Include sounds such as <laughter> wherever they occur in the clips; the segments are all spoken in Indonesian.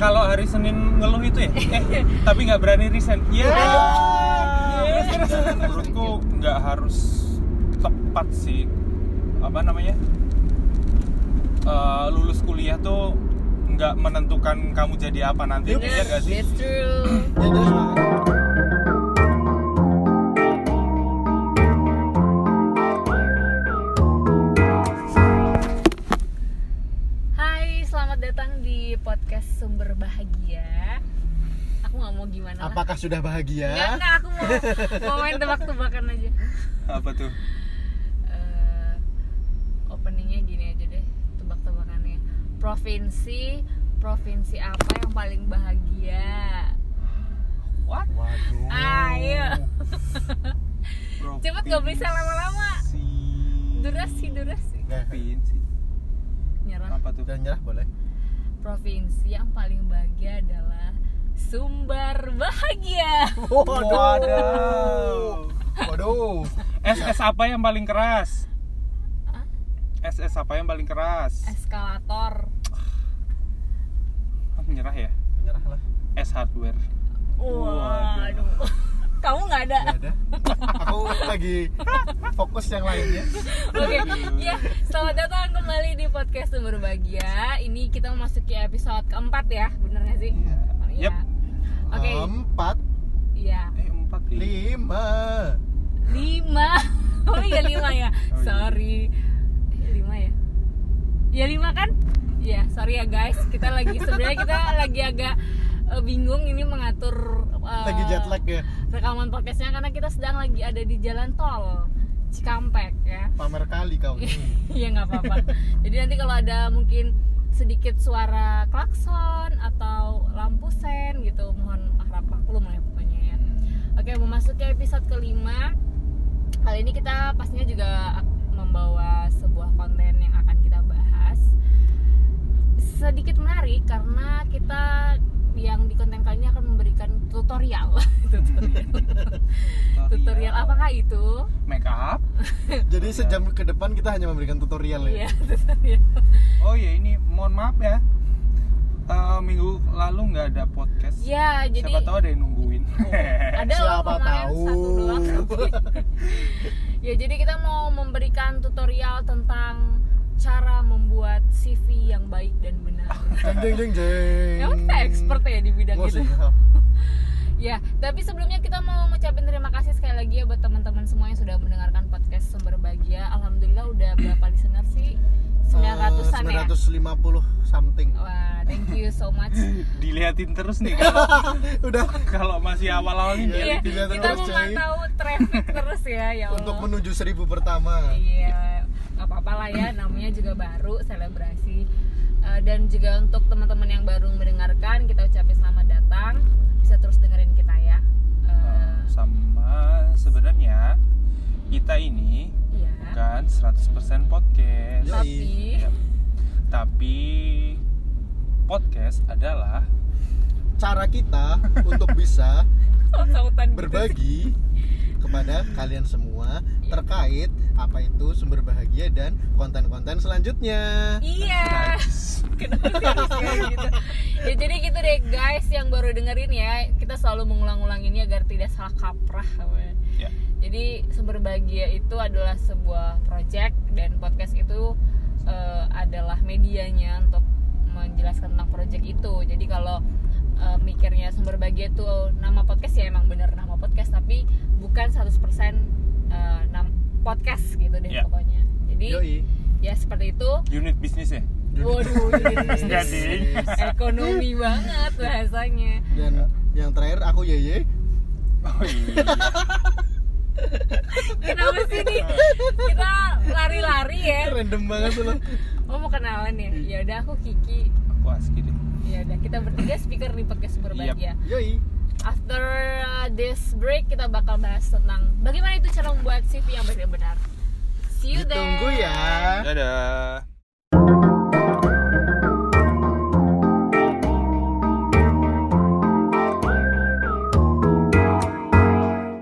kalau hari Senin ngeluh itu ya? <laughs> Eh tapi nggak berani resign. Ya terus terus menurutku nggak harus tepat sih. Apa namanya? Eh, lulus kuliah tuh nggak menentukan kamu jadi apa nanti. Ya gak sih? That's true. Lah. Apakah sudah bahagia? Enggak, enggak, aku mau <laughs> mau main tebak-tebakan aja. apa tuh Eh, openingnya gini aja deh, tebak-tebakannya. Provinsi, provinsi apa yang paling bahagia? what Waduh. Ayo. <laughs> Cepet gak bisa lama-lama. Durasi, durasi. Provinsi Nyerah. apa tuh udah nyerah boleh. Provinsi yang paling bahagia adalah Sumbar Bahagia. Waduh. Waduh. SS apa yang paling keras? Hah? SS apa yang paling keras? Eskalator. Ah, Menyerah ya? Nyerah lah. S hardware. Waduh. Kamu nggak ada. Gak ada. Aku lagi fokus yang lainnya. Oke, ya selamat datang kembali di podcast Sumber Bahagia. Ini kita memasuki episode keempat ya, bener nggak sih? Iya. Oh, iya. Yep. Oke, Empat, iya. Eh empat nih. lima. Lima. <laughs> Oh iya lima ya. Oh, iya. Sorry. Eh, lima ya. Ya lima kan? Ya sorry ya guys. Kita lagi sebenarnya kita lagi agak eh, bingung ini mengatur eh, Lagi jet lag ya. rekaman podcastnya karena kita sedang lagi ada di jalan tol Cikampek ya. Pamer kali kau ini. <laughs> Iya nggak apa-apa. Jadi nanti kalau ada mungkin sedikit suara klakson atau lampu sen gitu, mohon harap maklum lah ya pokoknya ya. Oke, memasuki episode kelima. Kali ini kita pastinya juga membawa sebuah konten yang akan kita bahas. Sedikit menarik karena kita yang di konten kali ini akan memberikan <laughs> tutorial. tutorial. tutorial apakah itu? Make up. <laughs> Jadi sejam ke depan kita hanya memberikan tutorial ya. Iya, <laughs> tutorial. Oh ya ini mohon maaf ya. Eh, minggu lalu nggak ada podcast. Ya, jadi Siapa tahu ada yang nungguin. ada loh Siapa tahu. satu doang ya jadi kita mau memberikan tutorial tentang cara membuat CV yang baik dan benar. Jeng jeng jeng. Emang kita expert ya di bidang itu? <laughs> ya tapi sebelumnya kita mau ngucapin terima kasih sekali lagi ya buat teman-teman semua yang sudah mendengarkan podcast sumber bahagia. Alhamdulillah udah berapa listener sih? 900an ya? 950 something. wah thank you so much. <laughs> Dilihatin terus nih. Kalau <laughs> Udah. Kalau masih awal-awal nih Iya, iya kita terus, coy. memantau traffic terus ya ya Allah. untuk menuju seribu pertama. Iya, nggak apa-apa lah ya, namanya juga baru selebrasi. Eh, dan juga untuk teman-teman yang baru mendengarkan, kita ucapin selamat datang. Bisa terus dengerin kita ya. Eh, sama sebenarnya kita ini Iya. bukan 100% podcast. Yoi. Tapi Iya. Tapi podcast adalah Cara kita untuk bisa <laughs> berbagi kepada kalian semua. Terkait apa itu sumber bahagia dan konten-konten selanjutnya. Iya. <laughs> Kenapa sih gitu? Ya jadi gitu deh guys yang baru dengerin ya, kita selalu mengulang-ulang ini agar tidak salah kaprah. ya, Jadi sumber bahagia itu adalah sebuah project dan podcast itu eh, adalah medianya untuk menjelaskan tentang project itu. Jadi kalau eh, mikirnya sumber bahagia itu nama podcast ya emang bener nama podcast tapi bukan 100% eh, nam- podcast gitu deh Ya. pokoknya. Jadi Yoi. ya seperti itu. unit bisnis ya. Waduh, unit bisnis. Jadi. ekonomi banget bahasanya. Dan yang terakhir aku Yeye. Oh iya. <laughs> Kenapa sih nih kita lari-lari ya? Random banget tuh lo. Oh mau kenalan ya? Ya udah aku Kiki. Aku aski deh. Ya udah kita bertiga speaker di podcast Sumber Yap. Bahagia. Yoi. After uh, this break kita bakal bahas tentang bagaimana itu cara membuat CV yang baik dan benar. See you there. Ditunggu ya. Dadah.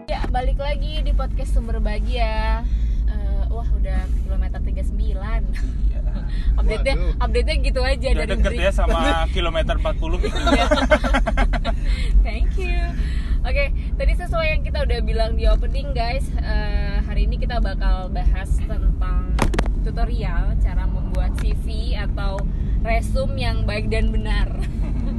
Ya balik lagi di podcast Sumber Bahagia. Eh, wah udah kilometer 39 Iya. update nya Waduh. update nya gitu aja Udah dari deket ya sama kilometer 40 itu. <laughs> Iya. Oke, tadi sesuai yang kita udah bilang di opening guys, eh, hari ini kita bakal bahas tentang tutorial cara membuat CV atau resume yang baik dan benar.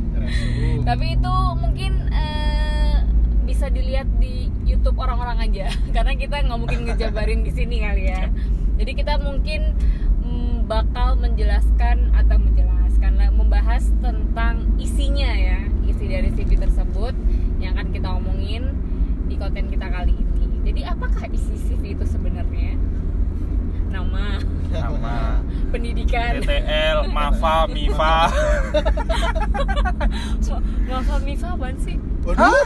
<laughs> Tapi itu mungkin eh, bisa dilihat di YouTube orang-orang aja, <laughs> karena kita nggak mungkin ngejabarin di sini kali ya. Jadi kita mungkin mm, bakal menjelaskan atau menjelaskan membahas tentang isinya ya, isi dari CV tersebut yang akan kita omongin di konten kita kali ini. Jadi apakah isi CV itu sebenarnya? Nama, Nama <laughs> pendidikan, TTL, MAFA, MIFA. <laughs> Mafa Mifa apaan sih? Waduh.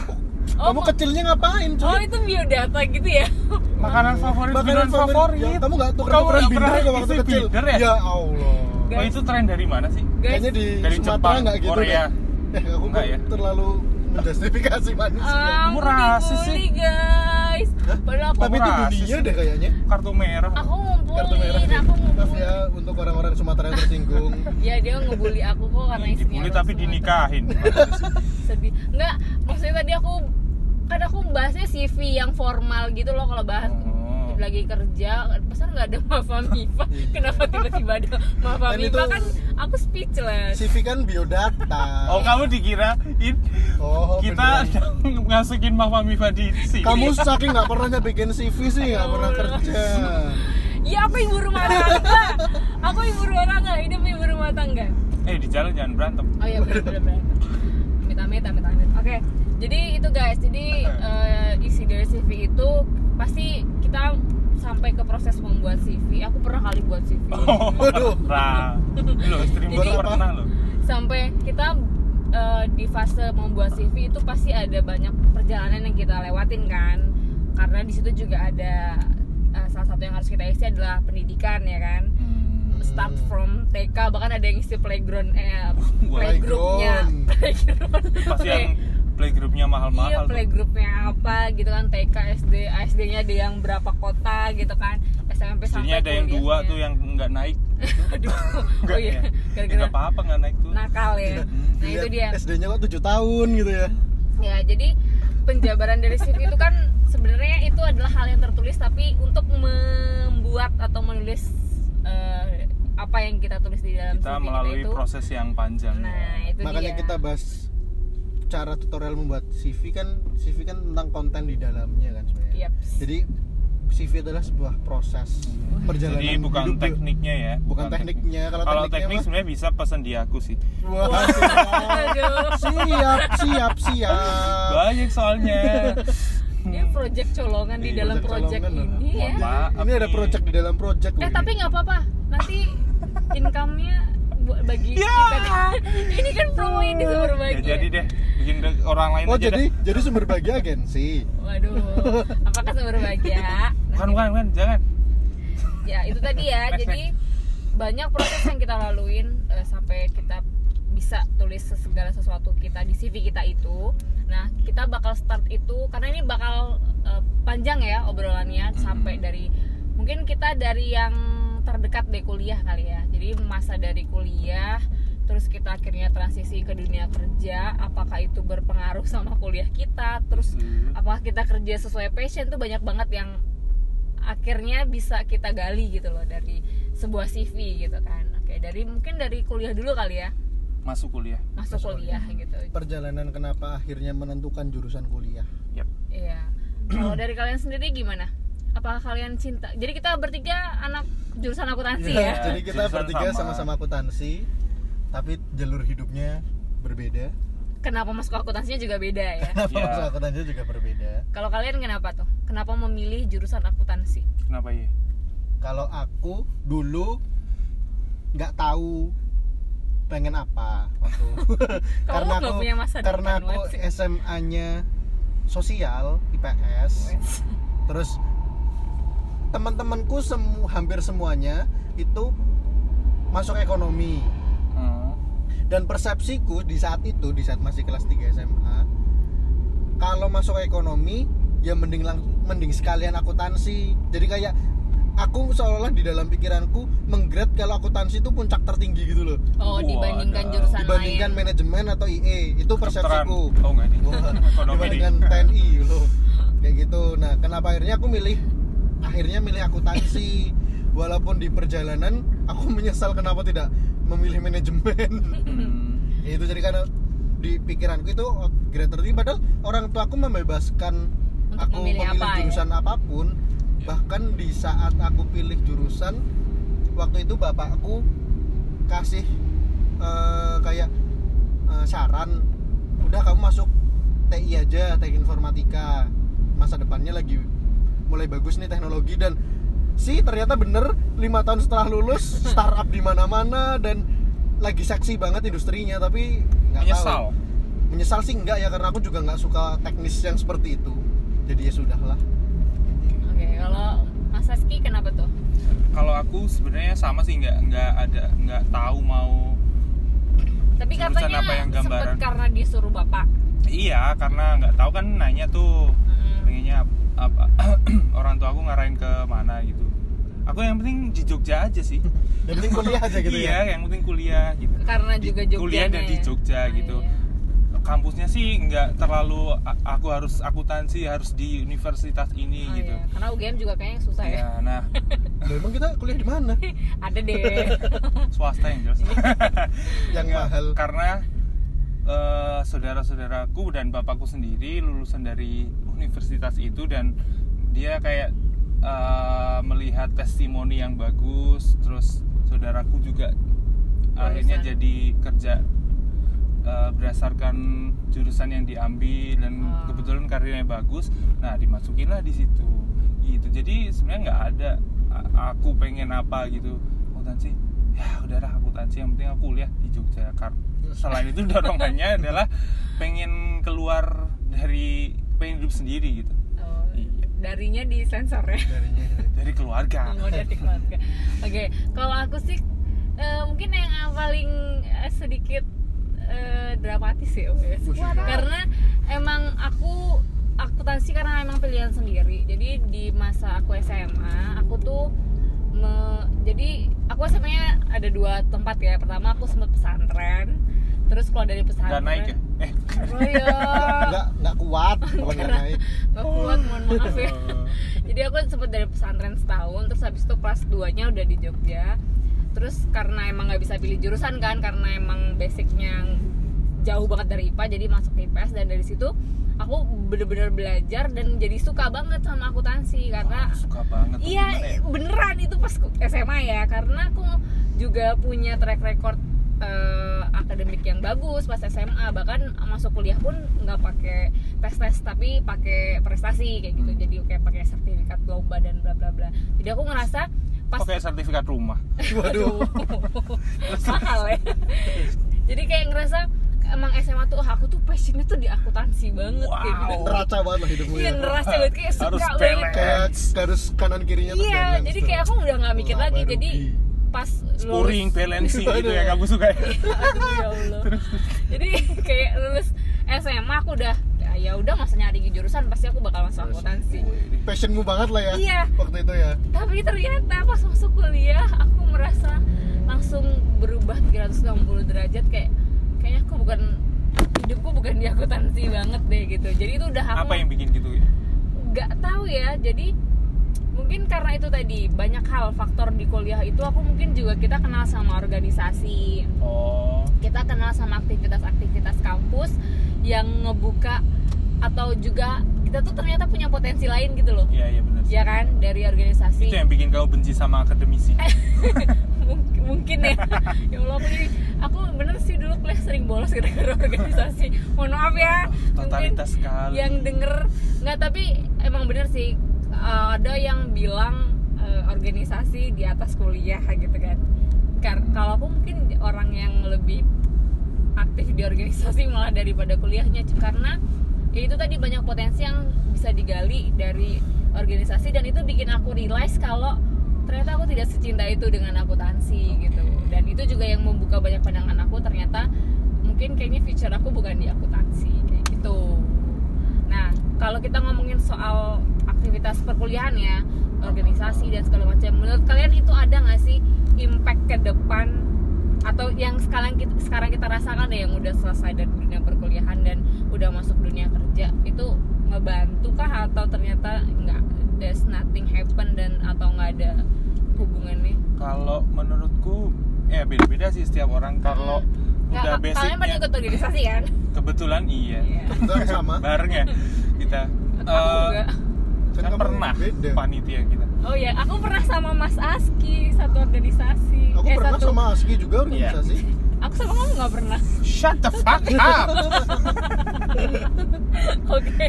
Oh, Kamu kecilnya ngapain, cuy? Oh itu biodata gitu ya? <laughs> Makanan favorit, minuman favorit. Ya, kamu nggak tuh Kamu nggak binder pernah ke waktu kecil? binder ya? Ya Allah. Oh itu tren dari mana sih? Guys, Kayaknya di Dari Sumatera Jepang, nggak gitu Korea. deh. Eh, aku Enggak ya? terlalu menjustifikasi manusia. Aku rasis sih. dibully guys Padahal aku, Tapi itu dunia deh kayaknya. Kartu merah. aku Kartu merah. ngumpulin, nih. aku Maaf ngumpulin ya untuk orang-orang Sumatera yang tersinggung. <laughs> Ya dia ngebully aku kok karena istrinya Dibully tapi Sumatera. dinikahin. <laughs> Sedih Enggak, maksudnya tadi aku Kan aku bahasnya CV yang formal gitu loh kalau bahas Oh. lagi kerja Pesan nggak ada Mafa Mifa Iya. Kenapa tiba-tiba ada Mafa Kan Mifa itu- kan aku speechless CV kan biodata. Oh kamu dikirain Oh, kita beneran. ngasukin Mafa Mifa di sini. Kamu saking nggak pernahnya bikin CV sih nggak pernah kerja. Ya aku ibu rumah tangga Aku ibu rumah tangga, hidup ibu rumah tangga Eh di jalan jangan berantem. Oh iya benar. Mita mita mita mita. Oke. Jadi itu guys. Jadi eh, isi dari CV itu pasti kita sampai ke proses membuat CV. Aku pernah kali buat CV. Oh, pernah. <laughs> Lo istri pernah lo. Sampai kita eh, di fase membuat CV itu pasti ada banyak perjalanan yang kita lewatin kan. Karena di situ juga ada eh, salah satu yang harus kita isi adalah pendidikan ya kan. Start from TK bahkan ada yang isi playground eh <laughs> playgroupnya <laughs> playground Pasti Oke. yang playgroupnya Iya mahal-mahal. tuh. playgroupnya apa gitu kan TK SD SD nya ada yang berapa kota gitu kan SMP sampai ada yang dua tuh yang nggak naik. <laughs> aduh Enggak <laughs> oh iya ya? Ya, gara-gara nggak apa-apa nggak naik tuh. nakal ya nah itu dia SD-nya kok 7 tahun gitu ya. ya jadi penjabaran dari CV itu kan sebenarnya itu adalah hal yang tertulis tapi untuk membuat atau menulis eh, apa yang kita tulis di dalam Kita CV melalui kita itu proses yang panjang. nah itu Makanya dia kita bahas cara tutorial membuat CV kan CV kan tentang konten di dalamnya kan sebenarnya. Yaps. Jadi CV adalah sebuah proses perjalanan Jadi bukan hidup. tekniknya ya. Bukan tekniknya. Kalau Kalau tekniknya teknik sebenarnya bisa pesan di aku sih. Wah, Aduh. <laughs> siap, siap, siap. Banyak soalnya. Ini project colongan di Iya, dalam project project ini ya. Maaf Ini ada project di dalam project. Eh tapi nggak apa-apa. Nanti income-nya bagi Ya. kita <laughs> kan. Ini kan promo ini sumber Ya, bagi. jadi deh bikin de- orang lain Oh aja jadi deh. jadi sumber bagi agensi. Waduh. Apakah sumber bahagia? Bukan bukan bukan jangan. Ya itu tadi ya. Next, Jadi banyak proses yang kita laluin eh, sampai kita bisa tulis segala sesuatu kita di CV kita itu. Nah kita bakal start itu karena ini bakal eh, panjang ya obrolannya sampai dari mungkin kita dari yang terdekat deh kuliah kali ya. Jadi masa dari kuliah terus kita akhirnya transisi ke dunia kerja apakah itu berpengaruh <laughs> sama kuliah kita terus Hmm. apakah kita kerja sesuai passion tuh banyak banget yang akhirnya bisa kita gali gitu loh dari sebuah CV gitu kan oke dari mungkin dari kuliah dulu kali ya Masuk kuliah. masuk kuliah gitu Perjalanan kenapa akhirnya menentukan jurusan kuliah. Yap. iya kalau dari kalian sendiri gimana apakah kalian cinta jadi kita bertiga anak jurusan akuntansi Iya, ya Jadi kita Jurusan bertiga sama. sama-sama akuntansi, tapi jalur hidupnya berbeda. kenapa masuk akuntansinya juga beda ya <laughs> Kenapa Iya. masuk akuntansi juga berbeda? kalau kalian kenapa tuh kenapa memilih jurusan akuntansi Kenapa ya? Kalau aku dulu nggak tahu pengen apa waktu <laughs> <laughs> Kamu nggak punya masa karena aku. SMA-nya sosial IPS terus teman-temanku semu hampir semuanya itu masuk ekonomi. Hmm. dan persepsiku di saat itu di saat masih kelas 3 SMA kalau masuk ekonomi ya mending lang mending sekalian akuntansi. Jadi kayak aku seolah di dalam pikiranku menggrade kalau akuntansi itu puncak tertinggi gitu loh. Oh dibandingkan jurusan dibandingkan lain. manajemen atau IE itu persepsiku. Oh enggak dibandingkan TNI loh. Kayak gitu. Nah kenapa akhirnya aku milih akhirnya milih akuntansi walaupun di perjalanan aku menyesal kenapa tidak memilih manajemen Hmm. Ya, itu jadi karena di pikiranku itu oh, grade tertinggi padahal orang tua aku membebaskan Untuk aku memilih memilih, apa, ya? jurusan apa pun Ya. bahkan di saat aku pilih jurusan waktu itu bapakku kasih eh, kayak eh, saran udah kamu masuk TI aja teknik informatika masa depannya lagi mulai bagus nih teknologi dan sih ternyata bener lima tahun setelah lulus <laughs> startup di mana-mana dan lagi seksi banget industrinya tapi nggak menyesal tahu. Menyesal. Sih enggak ya karena aku juga nggak suka teknis yang seperti itu. Jadi ya sudahlah. Oke kalau Mas Saski kenapa tuh? Kalau aku sebenarnya sama sih nggak nggak ada nggak tahu mau tapi katanya apa yang sempet gambaran? karena disuruh bapak. Iya karena nggak tahu kan nanya tuh. Pengennya apa <clears throat> orang tua aku ngarahin ke mana gitu. Aku yang penting di Jogja aja sih. <laughs> Yang penting kuliah aja gitu iya ya? yang penting kuliah gitu. Karena juga Jogja kuliah dan di Jogja gitu. kampusnya sih nggak terlalu aku harus akuntansi harus di universitas ini Oh, gitu. iya. karena UGM juga kayaknya susah ya. Ya nah. <laughs> Lah, emang kita kuliah di mana? <laughs> Ada deh. Swasta yang jelas. Yang Nggak, mahal. Karena eh, saudara-saudaraku dan bapakku sendiri lulusan dari universitas itu dan dia kayak eh, melihat testimoni yang bagus terus saudaraku juga akhirnya jadi kerja eh, berdasarkan jurusan yang diambil dan Ah. kebetulan karirnya bagus. Nah dimasukinlah di situ. Gitu. Jadi sebenarnya nggak ada aku pengen apa gitu. Akuntansi? Ya udahlah akuntansi. Yang penting aku kuliah di Jogja Kar- selain itu dorongannya <laughs> adalah pengen keluar dari pengen hidup sendiri gitu. Oh, Iya. darinya di sensor ya? Darinya dari keluarga. <laughs> Mau dari keluarga. Oke kalau aku sih eh, mungkin yang paling eh, sedikit eh, dramatis ya wes. Buset. karena emang aku akuntansi karena emang pilihan sendiri. Jadi di masa aku SMA aku tuh me- jadi aku SMA nya ada dua tempat ya. Pertama aku sempat pesantren terus keluar dari pesantren. Nggak naik ya eh. Oh iya. <laughs> Nggak nggak kuat nggak naik. nggak kuat mohon <laughs> maaf ya. Jadi aku sempat dari pesantren setahun terus habis itu kelas 2 nya udah di Jogja. Terus karena emang nggak bisa pilih jurusan kan karena emang basicnya jauh banget dari IPA jadi masuk ke IPS dan dari situ aku bener-bener belajar dan jadi suka banget sama akuntansi karena Wah, suka banget. Iya ya? beneran itu pas SMA ya. Karena aku juga punya track record eh, akademik yang bagus pas SMA bahkan masuk kuliah pun nggak pakai tes tes tapi pakai prestasi kayak gitu. Hmm. jadi kayak pakai sertifikat lomba dan bla bla bla. Jadi aku ngerasa pas pakai sertifikat rumah? <laughs> Waduh. <laughs> Mahal ya. Jadi kayak ngerasa emang SMA tuh oh, aku tuh passionnya tuh di akuntansi banget kayak gitu. Wow. neraca banget lah hidupmu iya ya. ngerasa banget kayak suka Harus banget kayak garis kanan kirinya tuh iya jadi kayak aku udah nggak mikir Wah, lagi baru jadi di- pas lulus balancing gitu yang kamu suka ya Aduh, <laughs> ya Allah. Jadi kayak lulus SMA aku udah ya, ya udah masa nyari jurusan pasti aku bakal masuk akuntansi. passionmu banget lah ya Iya. waktu itu ya Tapi ternyata pas masuk kuliah aku merasa langsung berubah 360 derajat kayak kayaknya aku bukan hidupku bukan di akuntansi banget deh gitu. Jadi itu udah aku apa yang bikin gitu ya nggak tahu ya. Jadi mungkin karena itu tadi banyak hal faktor di kuliah itu aku mungkin juga kita kenal sama organisasi. Oh. Kita kenal sama aktivitas-aktivitas kampus yang ngebuka atau juga kita tuh ternyata punya potensi lain gitu loh. Iya iya benar ya kan? Dari organisasi. Itu yang bikin kamu benci sama akademisi. <laughs> Mungkin, mungkin ya. Ya Allah aku, jadi- aku bener sih dulu kuliah sering bolos gara-gara organisasi. Mohon maaf ya. Mungkin totalitas sekali. yang denger nggak tapi emang bener sih uh, ada yang bilang uh, organisasi di atas kuliah gitu kan. Kar- kalau aku mungkin orang yang lebih aktif di organisasi <laughs> malah daripada kuliahnya karena ya itu tadi banyak potensi yang bisa digali dari organisasi dan itu bikin aku realize kalau ternyata aku tidak secinta itu dengan akuntansi gitu. Dan itu juga yang membuka banyak pandangan aku ternyata mungkin kayaknya future aku bukan di akuntansi kayak gitu. Nah kalau kita ngomongin soal aktivitas perkuliahan ya organisasi dan segala macam. Menurut kalian itu ada nggak sih impact ke depan atau yang sekarang kita sekarang kita rasakan deh yang udah selesai dari dunia perkuliahan dan udah masuk dunia kerja itu ngebantu kah atau ternyata nggak there's nothing happen dan atau nggak ada hubungannya? Kalau menurutku ya beda-beda sih setiap orang. Kalau Nggak, udah ka- kalian pada basicnya ikut organisasi kan? Kebetulan iya. Kebetulan sama. Bareng ya kita. Aku Eh, juga Kan kan pernah beda. panitia kita. Oh ya aku pernah sama Mas Aski satu organisasi. Aku eh, pernah satu sama Aski juga organisasi. Aku sama kamu nggak pernah. Shut the fuck up! <laughs> Oke.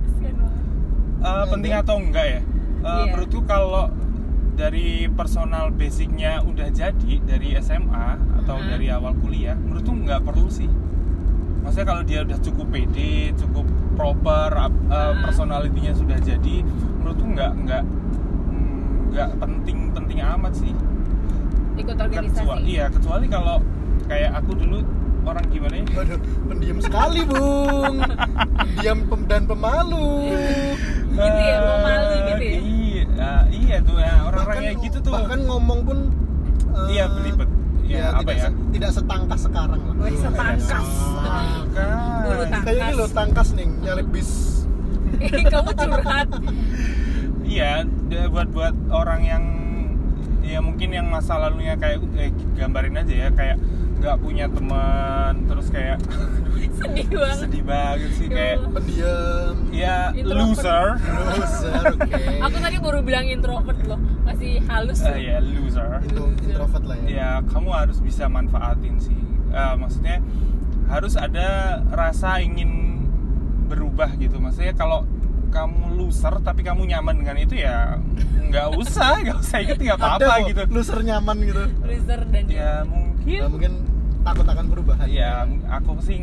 Kasihan banget. Eh, penting atau enggak ya? Eh, Iya. menurutku kalau dari personal basicnya udah jadi dari SMA atau Mhm. dari awal kuliah menurutku nggak perlu sih. Maksudnya kalau dia udah cukup pede cukup proper ap- eh, Ah. personalitinya sudah jadi menurutku nggak nggak nggak penting penting amat sih. Ikut kecuali organisasi. iya kecuali kalau kayak aku dulu orang gimana ya? Waduh, pendiam sekali bung. Pendiam pem dan pemalu. Gitu ya, pemalu gitu ya? iya iya tuh ya orang-orang kayak gitu tuh. bahkan ngomong pun eh, iya belibet ya, ya, apa tidak, ya se- tidak setangkas sekarang lah Wih, setangkas. Setangkas. Bulu tangkas. kayak ini lo tangkas nih nyalip bis <laughs> kamu curhat iya dia buat buat orang yang ya mungkin yang masa lalunya kayak eh, gambarin aja ya kayak nggak punya teman terus kayak <laughs> sedih <laughs> banget sedih banget sih Ya kayak Allah. pendiam ya Introvert. loser loser oke aku tadi baru bilang introvert loh masih halus loh. ya loser. Itu introvert lah ya. Ya kamu harus bisa manfaatin sih. Eh, maksudnya harus ada rasa ingin berubah gitu. Maksudnya kalau kamu loser tapi kamu nyaman dengan itu ya nggak usah <laughs> nggak usah ikut nggak apa-apa gitu. loser nyaman gitu. Loser dan ya mungkin. Nah, mungkin takut akan perubahan. Ya aku sih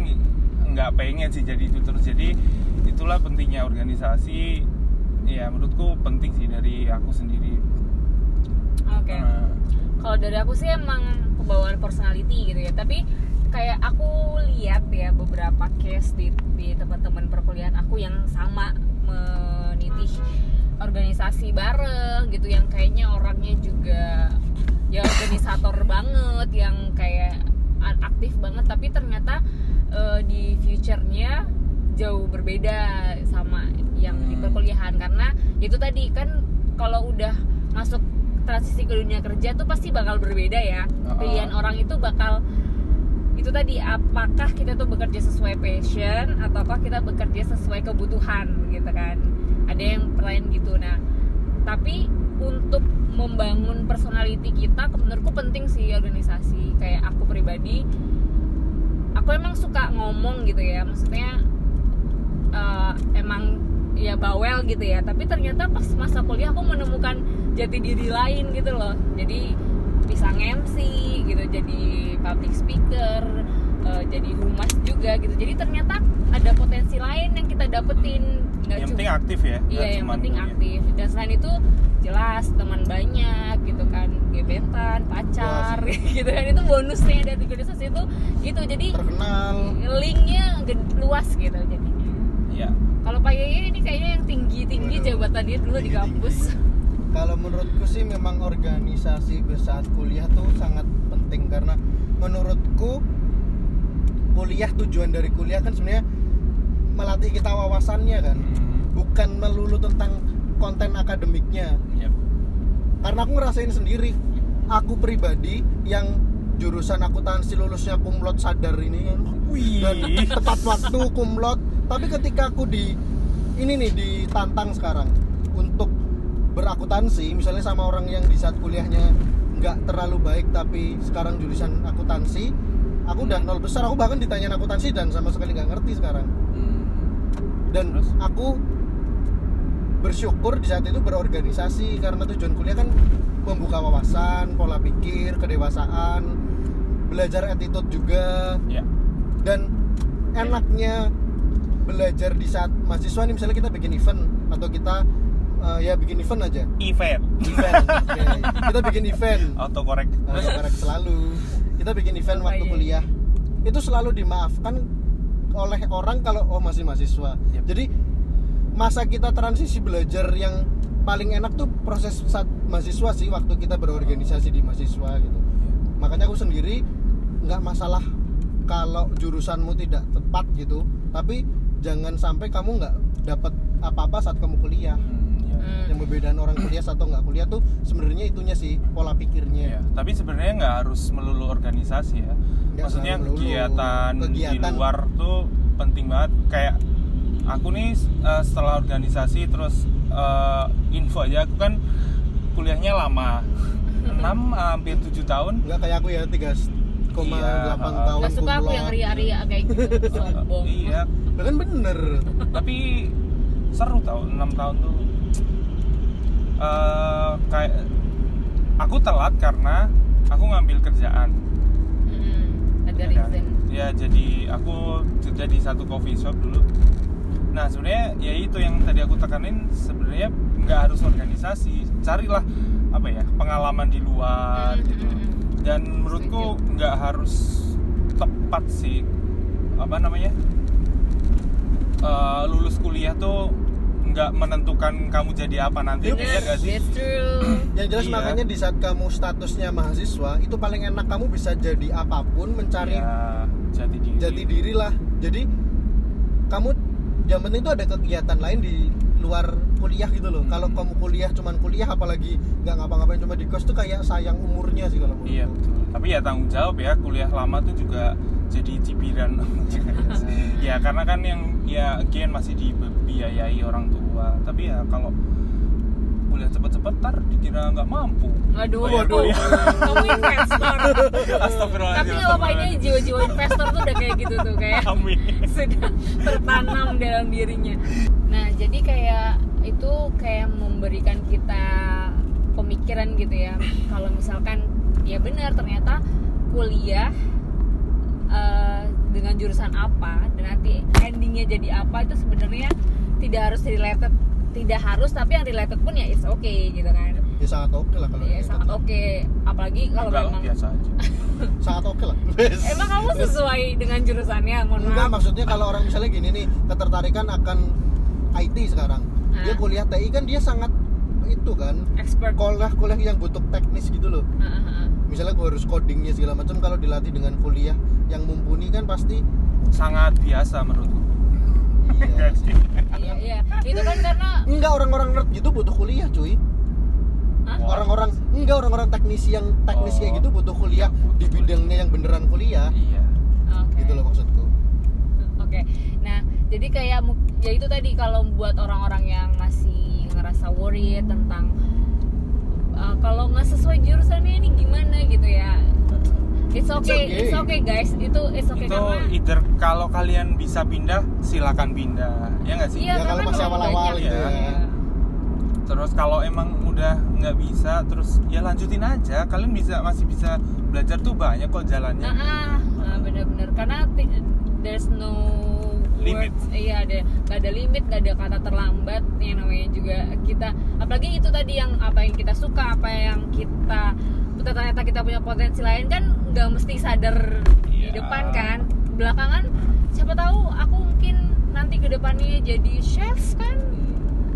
nggak pengen sih jadi itu terus. Jadi itulah pentingnya organisasi. Ya menurutku penting sih dari aku sendiri oke. Eh, kalau dari aku sih emang pembawaan personality gitu ya. Tapi kayak aku lihat ya beberapa case di, di teman-teman perkuliahan aku yang sama menitih organisasi bareng gitu yang kayaknya orangnya juga ya organisator <laughs> banget yang kayak aktif banget. Tapi ternyata eh, di future-nya jauh berbeda sama yang di Hmm. perkuliahan. Karena itu tadi kan kalau udah masuk transisi ke dunia kerja tuh pasti bakal berbeda ya. Uh-uh. pilihan orang itu bakal itu tadi apakah kita tuh bekerja sesuai passion ataukah kita bekerja sesuai kebutuhan gitu kan. Ada yang pertanyaan gitu. Nah tapi untuk membangun personality kita menurutku penting sih organisasi. Kayak aku pribadi aku emang suka ngomong gitu ya. Maksudnya eh, emang ya bawel gitu ya. Tapi ternyata pas masa kuliah aku menemukan jati diri lain gitu loh. Jadi bisa MC gitu jadi public speaker eh, jadi humas juga gitu. Jadi ternyata ada potensi lain yang kita dapetin. Nggak yang cuma penting aktif ya iya yang penting aktif. Dan selain itu jelas teman banyak gitu kan. Gebetan pacar <laughs> gitu kan. Itu bonusnya dari organisasi itu gitu. Jadi terkenal. linknya luas gitu jadinya. Iya. kalau Pak Yeye ini kayaknya yang tinggi tinggi Waduh, jabatannya dulu di kampus kalau menurutku sih memang organisasi saat kuliah tuh sangat penting karena menurutku kuliah tujuan dari kuliah kan sebenarnya melatih kita wawasannya kan Hmm. bukan melulu tentang konten akademiknya Yap. karena aku ngerasain sendiri aku pribadi yang jurusan akuntansi lulusnya kumlot sadar ini kan dan Wih. tepat waktu kumlot tapi ketika aku di ini nih ditantang sekarang untuk berakuntansi misalnya sama orang yang di saat kuliahnya nggak terlalu baik tapi sekarang jurusan akuntansi aku udah nol besar aku bahkan ditanya akuntansi dan sama sekali nggak ngerti sekarang Hmm. dan Terus? aku bersyukur di saat itu berorganisasi karena tujuan kuliah kan membuka wawasan pola pikir kedewasaan belajar attitude juga Ya. dan enaknya belajar di saat mahasiswa nih misalnya kita bikin event atau kita eh, ya bikin event aja Event. event <laughs> oke. kita bikin event Autocorrect. Nah, correct selalu kita bikin event Oh, waktu iya. kuliah itu selalu dimaafkan oleh orang kalau oh masih mahasiswa Yep. jadi masa kita transisi belajar yang paling enak tuh proses saat mahasiswa sih waktu kita berorganisasi di mahasiswa gitu makanya aku sendiri nggak masalah kalau jurusanmu tidak tepat gitu tapi jangan sampai kamu nggak dapat apa-apa saat kamu kuliah Hmm. Hmm. yang membedakan orang kuliah atau nggak kuliah tuh sebenarnya itunya sih pola Iya, pikirnya tapi sebenarnya nggak harus melulu organisasi ya. Nggak Maksudnya kegiatan, Kegiatan. di luar tuh penting banget. Kayak aku nih eh, setelah organisasi terus eh, info aja aku kan kuliahnya lama. 6 hampir 7 tahun. nggak kayak aku ya 3,8 Iya, tahun Gak suka aku yang ria-ria kayak gitu sombong Iya, kan bener tapi seru tau 6 tahun tuh Eh, kayak aku telat karena aku ngambil kerjaan. Hmm, ada Ya kan? reason. Ya jadi aku kerja di satu coffee shop dulu. Nah sebenarnya ya itu yang tadi aku tekanin sebenarnya nggak harus organisasi. Carilah apa ya pengalaman di luar Hmm, gitu. hmm, dan menurutku nggak harus tepat sih. Apa namanya? Eh, lulus kuliah tuh nggak menentukan kamu jadi apa nanti Bener, ya gak sih that's true yang jelas Iya. makanya di saat kamu statusnya mahasiswa itu paling enak kamu bisa jadi apa pun mencari ya, jati diri jati diri lah jadi kamu yang penting itu ada kegiatan lain di luar kuliah gitu loh Hmm. kalau kamu kuliah cuman kuliah apalagi nggak ngapa-ngapain cuma di kos tuh kayak sayang umurnya sih kalau. Iya betul. Tapi ya tanggung jawab ya kuliah lama tuh juga jadi cibiran. <laughs> ya karena kan yang ya again masih dibiayai orang tua. Tapi ya kalau kuliah cepet-cepet tar dikira nggak mampu. Waduh, Waduh, ya. kamu investor. Tapi nggak apa-apa ini jiwa-jiwa investor tuh udah kayak gitu tuh kayak Amin. <laughs> sudah tertanam dalam dirinya. Nah, jadi kayak itu kayak memberikan kita pemikiran gitu ya. Kalau misalkan ya benar ternyata kuliah eh, dengan jurusan apa dan nanti endingnya jadi apa itu sebenarnya tidak harus related tidak harus tapi yang related pun ya it's okay gitu kan ya sangat oke lah kalau ya sangat oke apalagi kalau Enggak memang biasa aja. <laughs> sangat oke lah <laughs> emang kamu sesuai dengan jurusannya mohon enggak maaf maksudnya kalau orang misalnya gini nih ketertarikan akan IT sekarang dia Ah. kuliah TI kan dia sangat itu kan expert kuliah kuliah yang butuh teknis gitu loh Heeh, heeh. misalnya gue harus codingnya segala macam kalau dilatih dengan kuliah yang mumpuni kan pasti Sangat biasa menurutku. Iya sih. iya iya itu kan karena enggak orang-orang nerd gitu butuh kuliah cuy orang-orang enggak orang-orang teknisi yang teknis kayak Oh. gitu butuh kuliah Butuh di kuliah. bidangnya yang beneran kuliah Iya. Oke. gitu loh maksudku Oke, nah jadi kayak ya itu tadi kalau buat orang-orang yang masih ngerasa worry tentang uh, kalau nggak sesuai jurusannya ini gimana gitu ya. It's okay, okay. it's okay guys. Itu it's okay itu karena either kalau kalian bisa pindah silakan pindah ya nggak sih iya Ya, kalau masih awal-awal banyak gitu ya. Iya. terus kalau emang udah nggak bisa terus ya lanjutin aja kalian bisa masih bisa belajar tuh banyak kok jalannya Ah, ah, ah, bener-bener karena there's no Limit. words iya ada nggak ada limit nggak ada kata terlambat yang namanya juga kita apalagi itu tadi yang apa yang kita suka apa yang kita ternyata kita punya potensi lain kan nggak mesti sadar di Iya. depan kan. Belakangan siapa tahu aku mungkin nanti ke depannya jadi chef kan?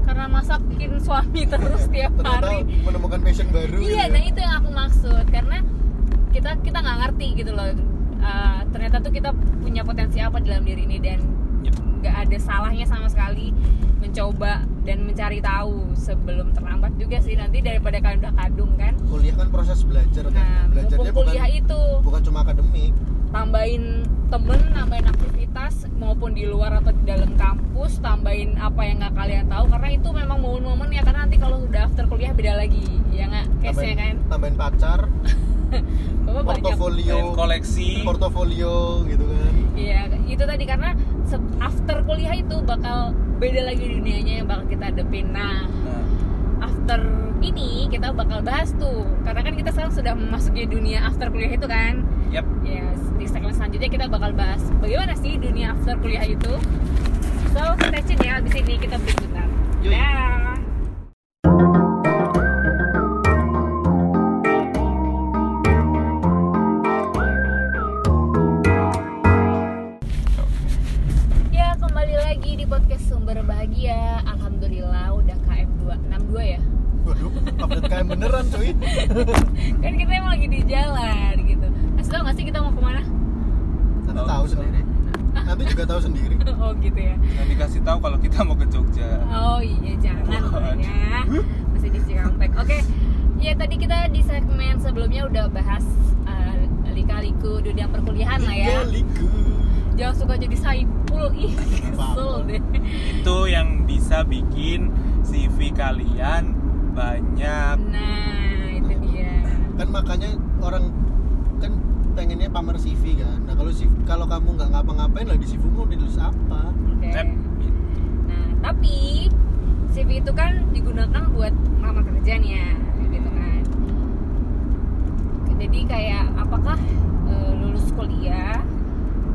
Karena masakin suami terus tiap hari. menemukan passion baru iya gitu nah itu yang aku maksud. Karena kita kita nggak ngerti gitu loh. Uh, ternyata tuh kita punya potensi apa dalam diri ini dan Yep. nggak ada salahnya sama sekali mencoba dan mencari tahu sebelum terlambat juga sih nanti daripada kalian udah kadung kan? Kuliah kan proses belajar kan? Nah belajarnya bukan kuliah itu. bukan cuma akademik. Tambahin temen tambahin aktivitas maupun di luar atau di dalam kampus tambahin apa yang nggak kalian tahu karena itu memang momen-momen ya karena nanti kalau udah after kuliah beda lagi ya nggak? Case nya kan? tambahin pacar <laughs> <laughs> bapak banyak portofolio Dan koleksi portofolio gitu kan Iya, itu tadi karena after kuliah itu bakal beda lagi dunianya yang bakal kita hadapin. Nah, Nah, after ini kita bakal bahas tuh, karena kan kita sekarang sudah memasuki dunia after kuliah itu kan. yep Ya, di segmen selanjutnya kita bakal bahas bagaimana sih dunia after kuliah itu. So, stay tune ya, abis ini kita. Yuk. Dah. Dan dikasih tahu kalau kita mau ke Jogja. Oh iya jangan Waduh. ya. Masih di Cikampek. Oke. Ya tadi kita di segmen sebelumnya udah bahas uh, lika-liku dunia perkuliahan lah ya. Liku Jangan suka jadi saipul ih kesel deh. Itu yang bisa bikin CV kalian banyak. Nah itu dia. Kan makanya orang kan pengennya pamer CV kan Nah kalau CV, kalau kamu nggak ngapa-ngapain lah di CV mau ditulis apa Oke. Nah, tapi CV itu kan digunakan buat melamar kerja nih ya, gitu kan. Jadi kayak apakah e, lulus kuliah,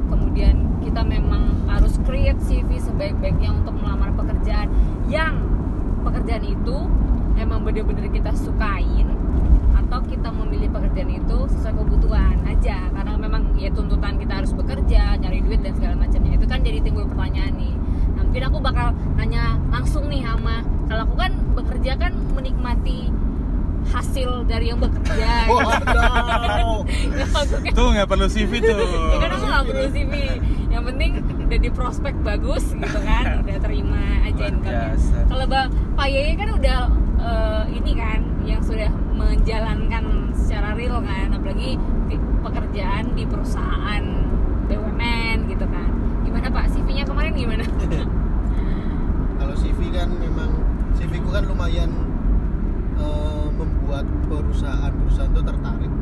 kemudian kita memang harus create CV sebaik-baiknya untuk melamar pekerjaan yang pekerjaan itu emang bener-bener kita sukain atau kita memilih pekerjaan itu sesuai kebutuhan aja. Karena memang ya tuntutan kita harus bekerja nyari duit dan segala macamnya. Itu kan jadi timbul pertanyaan nih mungkin aku bakal nanya langsung nih sama kalau aku kan bekerja kan menikmati hasil dari yang bekerja. <laughs> Aku kan- Tuh nggak perlu CV tuh. <laughs> ya kan aku nggak perlu CV yang penting udah di prospek bagus gitu kan <laughs> udah terima aja kalau Bang Pak Yeye kan udah eh, ini kan yang sudah menjalankan secara real kan apalagi di pekerjaan di perusahaan BUMN gitu kan. Gimana Pak? CV-nya kemarin gimana kan memang CV ku kan lumayan eh, membuat perusahaan-perusahaan itu tertarik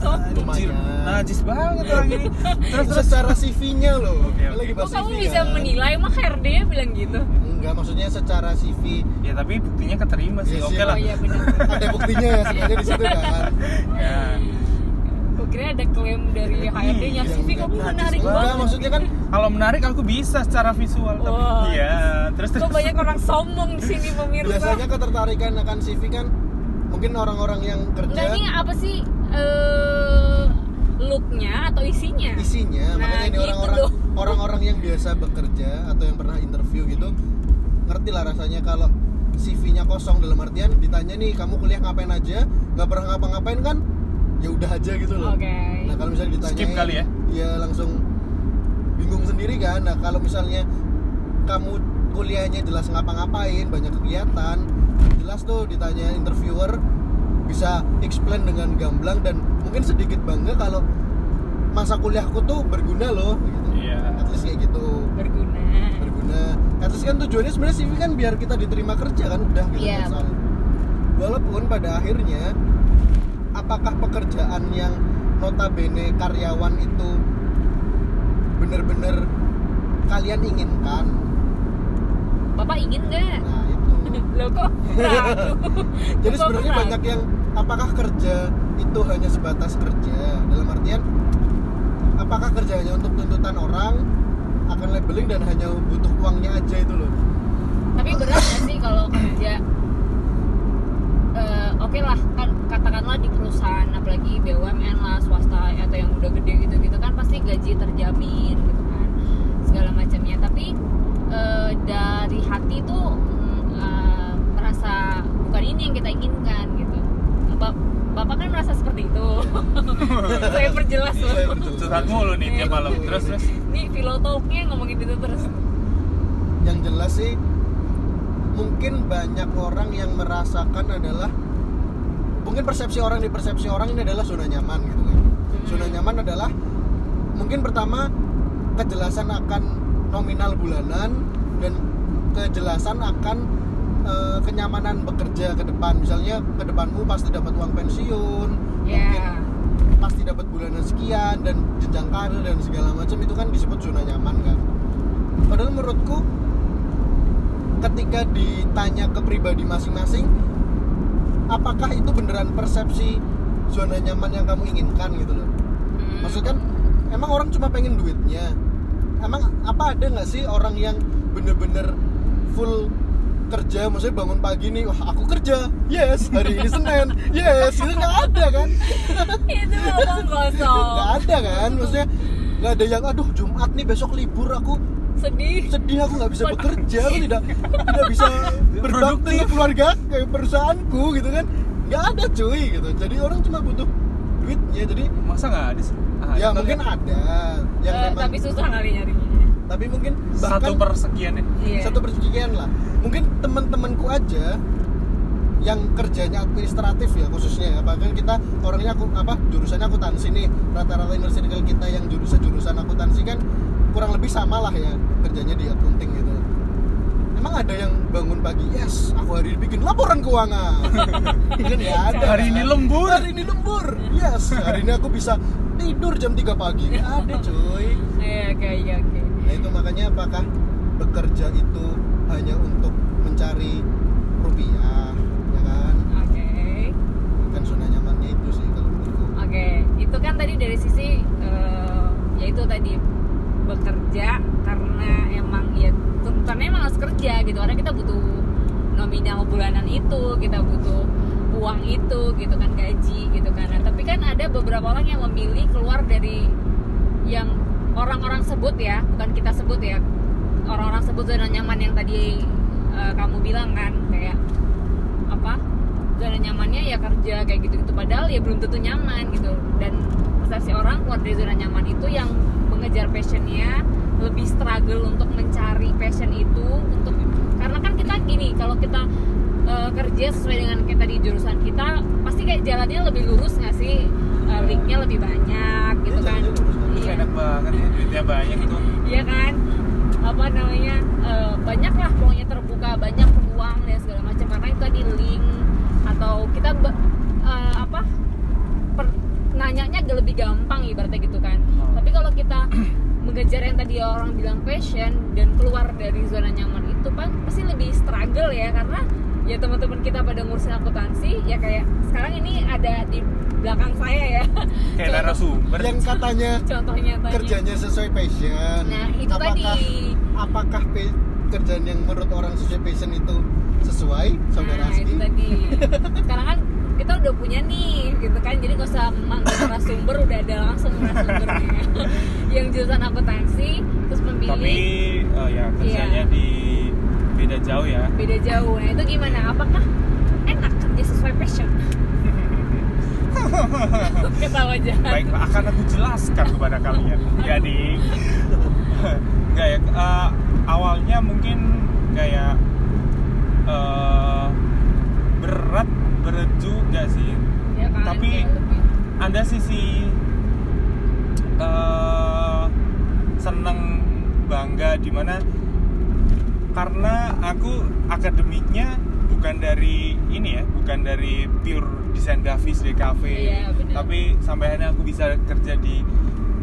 Anjir, Lumayan. najis banget orang ini. Terus terus secara CV-nya loh Oke, oke. lagi kamu CV bisa kan? menilai emang HRD bilang gitu enggak maksudnya secara CV ya tapi buktinya keterima sih. Iya Oke sih. lah. oh iya benar ada buktinya ya sebenarnya di situ kan <laughs> Ya. Kira ada klaim dari HRD nya Iya, CV kamu enggak. menarik enggak banget maksudnya kan Kalau menarik aku bisa secara visual. tapi- Wah. Iya. Terus terus. Kok banyak orang sombong di sini pemirsa biasanya ketertarikan akan CV kan mungkin orang-orang yang kerja Enggak ini apa sih eh looknya atau isinya? isinya Nah, makanya ini gitu orang-orang orang-orang yang biasa bekerja atau yang pernah interview gitu ngerti lah rasanya kalau CV-nya kosong dalam artian ditanya nih kamu kuliah ngapain aja nggak pernah ngapa-ngapain kan ya udah aja gitu loh Oke. nah kalau misalnya ditanya Skip kali ya? ya langsung bingung sendiri kan nah kalau misalnya kamu kuliahnya jelas ngapa-ngapain banyak kegiatan jelas tuh ditanya interviewer bisa explain dengan gamblang dan mungkin sedikit bangga kalau masa kuliahku tuh berguna loh gitu. Iya. at least kayak gitu Berguna. berguna at least kan tujuannya sebenarnya CV kan biar kita diterima kerja kan udah gitu Iya. masalah. walaupun pada akhirnya apakah pekerjaan yang notabene karyawan itu bener-bener kalian inginkan? Bapak ingin nggak? nah itu. <laughs> Lo kok? <laughs> Jadi sebenarnya banyak yang apakah kerja itu hanya sebatas kerja? Dalam artian apakah kerjanya untuk tuntutan orang akan labeling dan hanya butuh uangnya aja itu loh? Tapi berat sih kalau kerja? Eh, Oke lah, kan katakanlah di perusahaan, apalagi BUMN lah, swasta atau yang udah gede gitu-gitu kan pasti gaji terjamin gitu kan, segala macamnya. Tapi eh, dari hati tuh eh, merasa bukan ini yang kita inginkan gitu. Bap- Bapak kan merasa seperti itu. <laughs> Saya perjelas loh. Saya perjelas. Curhat mulu nih tiap malam. Terus terus. Nih filotalknya ngomongin itu terus. yang jelas sih mungkin banyak orang yang merasakan adalah mungkin persepsi orang di persepsi orang ini adalah zona nyaman gitu kan. Zona nyaman adalah mungkin pertama kejelasan akan nominal bulanan dan kejelasan akan eh, kenyamanan bekerja ke depan. Misalnya ke depanmu pasti dapat uang pensiun mungkin Ya. pasti dapat bulanan sekian dan jenjang karir dan segala macam itu kan disebut zona nyaman kan. Padahal menurutku ketika ditanya ke pribadi masing-masing apakah itu beneran persepsi zona nyaman yang kamu inginkan gitu loh? Hmm. maksudnya kan emang orang cuma pengen duitnya? Emang apa ada nggak sih orang yang bener-bener full kerja? Maksudnya bangun pagi nih wah aku kerja. Yes hari ini senin. Yes itu nggak ada kan? <laughs> Itu ngomong kosong. nggak ada kan? Maksudnya nggak ada yang aduh jumat nih besok libur aku sedih. Sedih aku nggak bisa bekerja aku tidak <laughs> tidak bisa berbakti Produktif. ke keluarga ke perusahaanku gitu kan. Nggak ada cuy gitu. Jadi orang cuma butuh duitnya jadi masa nggak ada sih? Ah, ya mungkin lihat. ada. Yang Eh, memang tapi susah kali nyarinya. Tapi mungkin satu bahkan persekian ya? Iya. satu persekian lah. Mungkin teman-temanku aja yang kerjanya administratif ya khususnya ya. Bahkan kita orangnya aku apa jurusannya akuntansi nih. Rata-rata inner circle kita yang jurusan jurusan akuntansi kan kurang lebih sama lah ya kerjanya di accounting gitu. Emang ada yang bangun pagi yes aku hari ini bikin laporan keuangan. <laughs> Kan ya ada Hari ini lembur. hari ini lembur. Yes hari ini aku bisa tidur jam 3 pagi. Ada cuy. Iya oke iya oke. Nah itu makanya apakah bekerja itu hanya untuk mencari rupiah, ya kan? oke. Bukan zona nyamannya itu sih kalau menurutku. Oke, itu kan tadi dari sisi eh, ya itu tadi bekerja karena emang ya tuntutannya emang harus kerja gitu. Karena kita butuh nominal bulanan itu kita butuh uang itu gitu kan gaji gitu kan. Nah, tapi kan ada beberapa orang yang memilih keluar dari yang orang-orang sebut ya bukan kita sebut ya orang-orang sebut zona nyaman yang tadi eh, kamu bilang kan kayak apa zona nyamannya ya kerja kayak gitu gitu padahal ya belum tentu nyaman gitu. Dan persepsi orang keluar dari zona nyaman itu yang mengejar passionnya lebih struggle untuk mencari passion itu untuk karena kan kita gini kalau kita eh, kerja sesuai dengan kayak tadi jurusan kita pasti kayak jalannya lebih lurus nggak sih? Eh, linknya lebih banyak gitu Iya, kan? iya. enak banget ya duitnya banyak itu. Iya kan? Apa namanya? Eh, banyak lah pokoknya terbuka banyak peluang dan segala macam karena itu tadi link atau kita eh, apa? Per- nanyanya lebih gampang ibaratnya gitu kan. Tapi kalau kita <clears throat> mengejar yang tadi orang bilang passion dan keluar dari zona nyaman itu kan pasti lebih struggle ya. Karena ya teman-teman kita pada ngurusin akuntansi ya kayak sekarang ini ada di belakang saya ya. <laughs> Kayak narasumber. Yang katanya contohnya tanya kerjanya sesuai passion. Nah, itu apakah, tadi. Apakah pe- kerjaan yang menurut orang sesuai passion itu sesuai, saudara nah itu tadi. <laughs> Sekarang kan kita udah punya nih gitu kan. Jadi nggak usah narasumber udah ada langsung narasumbernya. <laughs> Yang jurusan akuntansi terus memilih. Tapi eh, ya kerjanya Iya. di beda jauh ya. Beda jauh. Nah itu gimana? Apakah enak kerja sesuai passion? <laughs> Ketawa aja. Baiklah akan aku jelaskan kepada kalian. <laughs> Jadi nggak ya eh, awalnya mungkin kayak eh, berat berat juga sih? Ya kan Tapi- lebih- ada sisi eh seneng bangga di mana karena aku akademiknya bukan dari ini ya bukan dari pure desain grafis di cafe Iya, benar. tapi sampai akhirnya aku bisa kerja di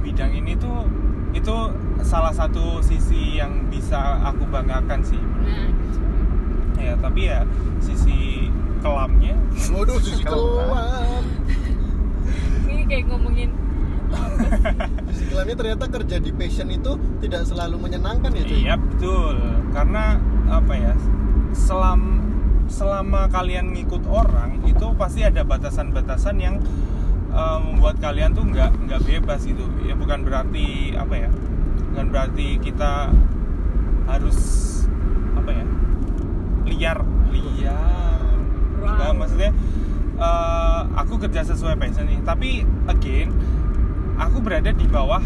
bidang ini tuh itu salah satu sisi yang bisa aku banggakan sih. Nah gitu. ya tapi ya sisi kelamnya Waduh, sisi Kelam. kelam. ini kayak ngomongin Sisi kelamnya ternyata kerja di passion itu tidak selalu menyenangkan ya cuy. Iya betul, karena apa ya? Selam selama kalian ngikut orang itu pasti ada batasan-batasan yang eh, membuat kalian tuh nggak nggak bebas gitu. Ya bukan berarti apa ya? Bukan berarti kita harus apa ya? Liar, liar. Nah, maksudnya eh, aku kerja sesuai passion nih, tapi again aku berada di bawah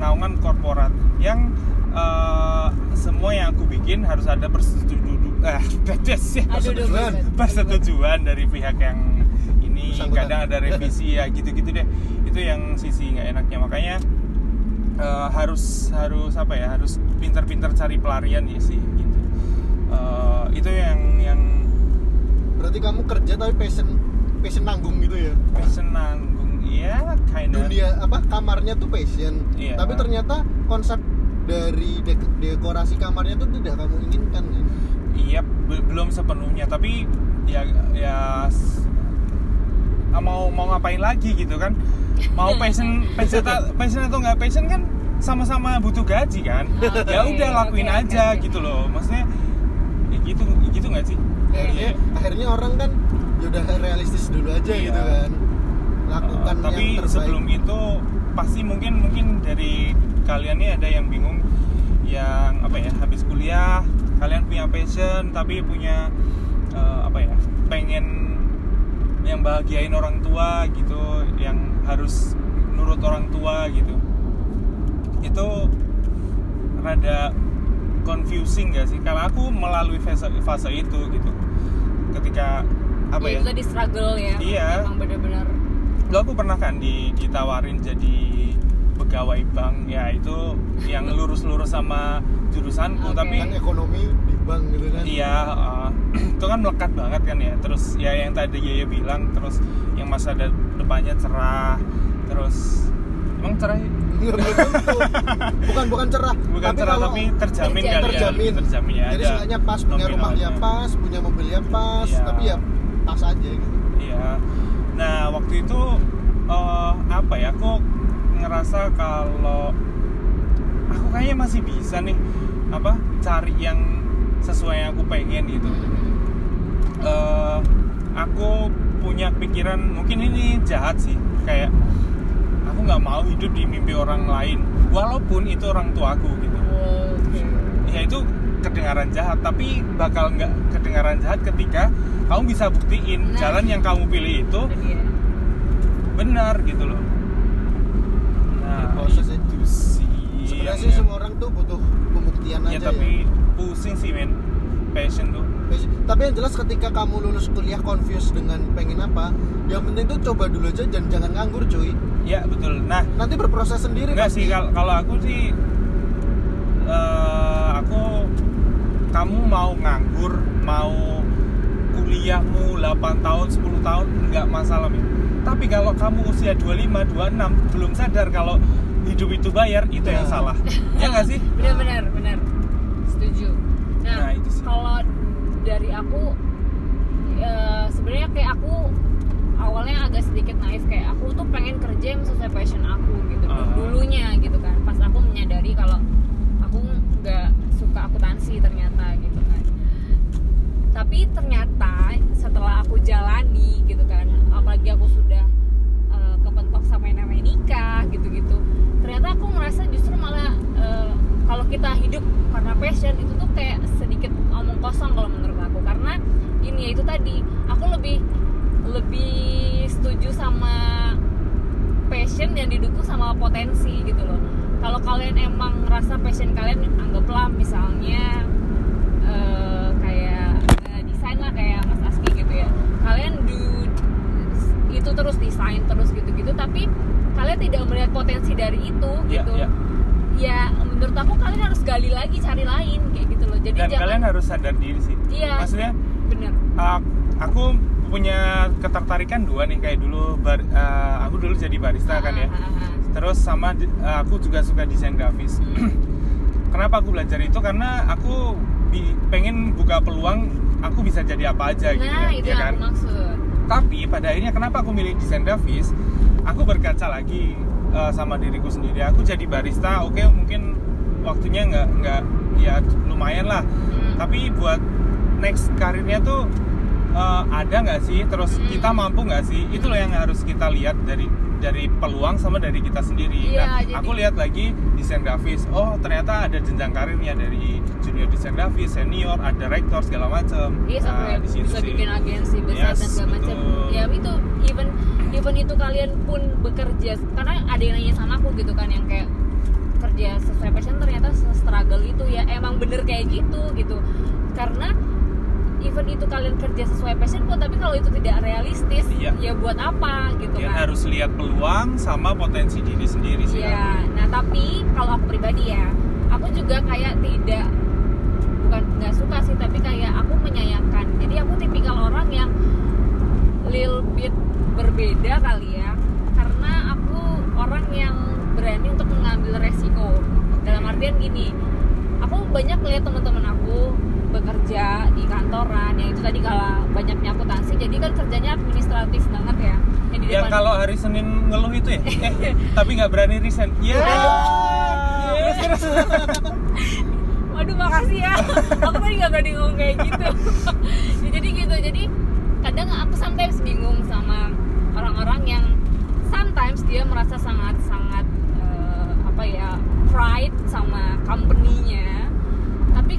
naungan korporat yang eh, semua yang aku bikin harus ada persetujuan eh <laughs> ya. Persetujuan. dari pihak yang ini kadang ada revisi ya gitu-gitu deh. Itu yang sisi nggak enaknya. Makanya eh, harus harus apa ya harus pintar-pintar cari pelarian ya sih gitu. Eh, itu yang yang Berarti kamu kerja tapi passion passion nanggung gitu ya. passion nanggung ya kinda Dunia apa kamarnya tuh passion. Iya. Tapi ternyata konsep dari dek- dekorasi kamarnya tuh tidak kamu inginkan kan? Iya, be- belum sepenuhnya, tapi ya ya ah, mau mau ngapain lagi gitu kan? Mau passion <laughs> passion, ta- passion atau nggak passion kan sama-sama butuh gaji kan? Oke, ya udah lakuin oke, aja oke. gitu loh. Maksudnya ya gitu gitu nggak sih? Akhirnya akhirnya orang kan ya udah realistis dulu aja Iya. gitu kan. Lakukan Uh, tapi yang terbaik. sebelum itu pasti mungkin mungkin dari kalian nih ada yang bingung yang apa ya habis kuliah kalian punya passion tapi punya eh, apa ya pengen yang bahagiain orang tua gitu yang harus nurut orang tua gitu itu rada confusing gak sih? Kalau aku melalui fase fase itu gitu. Ketika apa ya? itu tadi struggle ya Iya. emang bener-bener lo aku pernah kan di, ditawarin jadi pegawai bank? Ya itu yang <laughs> lurus-lurus sama jurusanku Oke. tapi kan ekonomi di bank gitu kan? Iya uh, <clears throat> itu kan melekat banget kan ya. Terus ya yang tadi Yaya bilang terus yang masa de- depannya cerah terus emang cerah ya? Tentu. <laughs> bukan bukan cerah bukan cerah kalau tapi terjamin kali ya terjamin terjamin ya jadi ada seenggaknya pas punya rumah ya nominalnya. pas punya mobil ya pas Iya. tapi ya pas aja gitu Iya. Nah waktu itu eh, apa ya? Aku ngerasa kalau aku kayaknya masih bisa nih apa cari yang sesuai yang aku pengen gitu. Eh, aku punya pikiran mungkin ini jahat sih kayak nggak mau hidup di mimpi orang lain walaupun itu orang tuaku gitu. Oke. Ya itu kedengaran jahat tapi bakal nggak kedengaran jahat ketika kamu bisa buktiin Nah. jalan yang kamu pilih itu benar. gitu loh. Nah Proses ya. itu sih sebenarnya. sih semua orang tuh butuh pembuktian ya aja tapi pusing sih men. Passion tuh. ya tapi yang jelas ketika kamu lulus kuliah confused dengan pengen apa yang penting tuh coba dulu aja dan jangan nganggur cuy. Ya betul. Nah nanti berproses sendiri enggak pasti. sih kalau kalau aku sih eh, aku kamu mau nganggur mau kuliahmu 8 tahun 10 tahun nggak masalah men tapi kalau kamu usia 25 26 belum sadar kalau hidup itu bayar itu yang Nah. salah. Ya nggak sih? Benar-benar benar. Setuju. Nah, Nah, itu sih. kalau dari aku eh, sebenarnya kayak aku awalnya agak sedikit naif kayak aku tuh pengen kerja yang sesuai passion aku gitu Ah. dulunya gitu kan pas aku menyadari kalau aku nggak suka akuntansi ternyata gitu kan tapi ternyata setelah aku jalani gitu kan apalagi aku sudah eh, kepentok sama yang namanya nikah gitu-gitu ternyata aku merasa justru malah eh, kalau kita hidup karena passion itu tuh kayak sedikit omong kosong kalau menurut karena ini ya itu tadi aku lebih lebih setuju sama passion yang didukung sama potensi gitu loh. Kalau kalian emang ngerasa passion kalian anggaplah misalnya eh, kayak eh, desain lah kayak Mas Aski gitu ya. Kalian do itu terus desain terus gitu-gitu tapi kalian tidak melihat potensi dari itu Iya, gitu. iya. Ya menurut aku kalian harus gali lagi cari lain kayak gitu loh. Jadi dan jangan kalian harus sadar diri sih. Iya maksudnya bener. uh, aku punya ketertarikan dua nih kayak dulu bar, uh, aku dulu jadi barista kan ya. Ah, ah, ah. terus sama uh, aku juga suka desain grafis. Hmm. <clears throat> kenapa aku belajar itu? Karena aku bi- pengen buka peluang aku bisa jadi apa aja gitu nah kan, itu ya kan? maksud. Tapi pada akhirnya kenapa aku milih desain grafis? Aku berkaca lagi uh, sama diriku sendiri aku jadi barista oke mungkin waktunya nggak nggak ya lumayan lah Hmm. tapi buat next karirnya tuh uh, ada nggak sih terus Hmm. kita mampu nggak sih itu loh yang harus kita lihat dari dari peluang sama dari kita sendiri Iya, nah jadi- aku lihat lagi desain grafis oh ternyata ada jenjang karirnya dari junior desain grafis senior ada rektor segala macam Iya di situ bisa sih. bikin agensi besar Yes, dan segala macam. Ya itu even even itu kalian pun bekerja karena ada yang nanya sama aku gitu kan yang kayak kerja sesuai passion ternyata struggle itu ya emang bener kayak gitu gitu karena even itu kalian kerja sesuai passion pun tapi kalau itu tidak realistis Iya. ya buat apa gitu Kalian kan harus lihat peluang sama potensi diri sendiri sih Iya, nah tapi kalau aku pribadi ya, aku juga kayak tidak bukan nggak suka sih, tapi kayak aku menyayangkan. Jadi aku tipikal orang yang little bit kali ya, karena aku orang yang berani untuk mengambil resiko. Dalam artian gini, aku banyak lihat teman-teman aku bekerja di kantoran yang itu tadi kalau banyaknya akuntansi jadi kan kerjanya administratif banget ya. Yang di yang depan- kalau hari Senin ngeluh itu ya? <laughs> Eh, tapi nggak berani resign. Ya Iya. terus terus Waduh makasih ya. Aku tadi gak berani ngomong kayak gitu. <laughs> Ya, Jadi gitu. Jadi kadang aku sometimes bingung sama orang-orang yang Sometimes dia merasa sangat-sangat eh, Apa ya Pride sama company-nya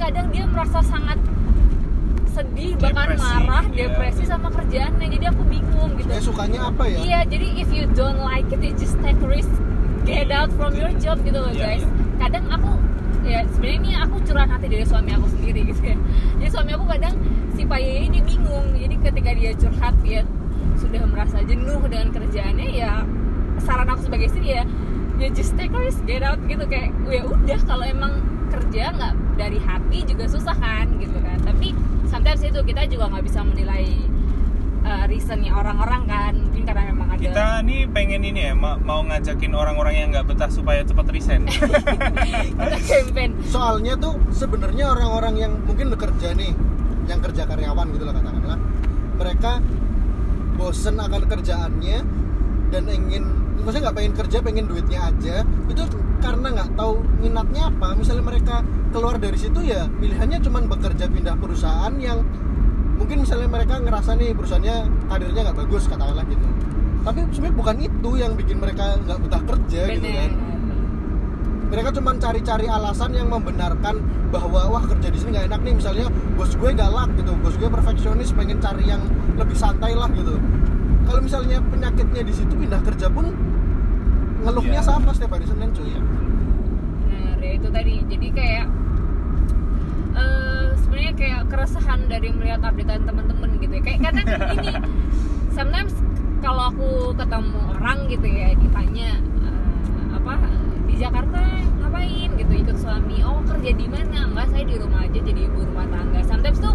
kadang dia merasa sangat sedih bahkan Depresi, marah iya. depresi sama kerjaannya jadi aku bingung gitu Sebenarnya sukanya apa ya Iya, jadi if you don't like it, you just take risk, get out from your job gitu loh Iya, guys. iya. Kadang aku ya sebenarnya ini aku curahan hati dari suami aku sendiri gitu ya. Jadi suami aku kadang si Paye ini bingung. Jadi ketika dia curhat dia sudah merasa jenuh dengan kerjaannya ya saran aku sebagai istri ya ya just take a risk, get out gitu. Kayak ya udah kalau emang kerja nggak dari hati juga susah kan gitu kan. Tapi sometimes itu kita juga nggak bisa menilai uh, reasonnya orang-orang kan mungkin karena memang ada kita nih pengen ini ya ma- mau ngajakin orang-orang yang nggak betah supaya cepat resign. <laughs> Kita campaign. Soalnya tuh sebenarnya orang-orang yang mungkin bekerja nih yang kerja karyawan gitu lah katakanlah mereka bosen akan kerjaannya dan ingin maksudnya nggak pengen kerja pengen duitnya aja. Itu karena nggak tahu minatnya apa. Misalnya mereka keluar dari situ ya pilihannya cuma bekerja pindah perusahaan yang mungkin misalnya mereka ngerasa nih perusahaannya karirnya nggak bagus katakanlah gitu. Tapi sebenarnya bukan itu yang bikin mereka nggak betah kerja gitu kan. Bener mereka cuma cari-cari alasan yang membenarkan bahwa wah kerja di sini nggak enak nih. Misalnya bos gue galak gitu. Bos gue perfeksionis pengen cari yang lebih santai lah gitu. Kalau misalnya penyakitnya di situ pindah kerja pun ngeluhnya Iya. sama setiap hari senin cuy. Bener ya itu tadi. Jadi kayak eh sebenarnya kayak keresahan dari melihat updatean teman-teman gitu ya. Kayak karena <laughs> ini sometimes kalau aku ketemu orang gitu ya ditanya eh, apa di Jakarta ngapain? gitu ikut suami oh kerja di mana? Enggak saya di rumah aja jadi ibu rumah tangga. Sometimes tuh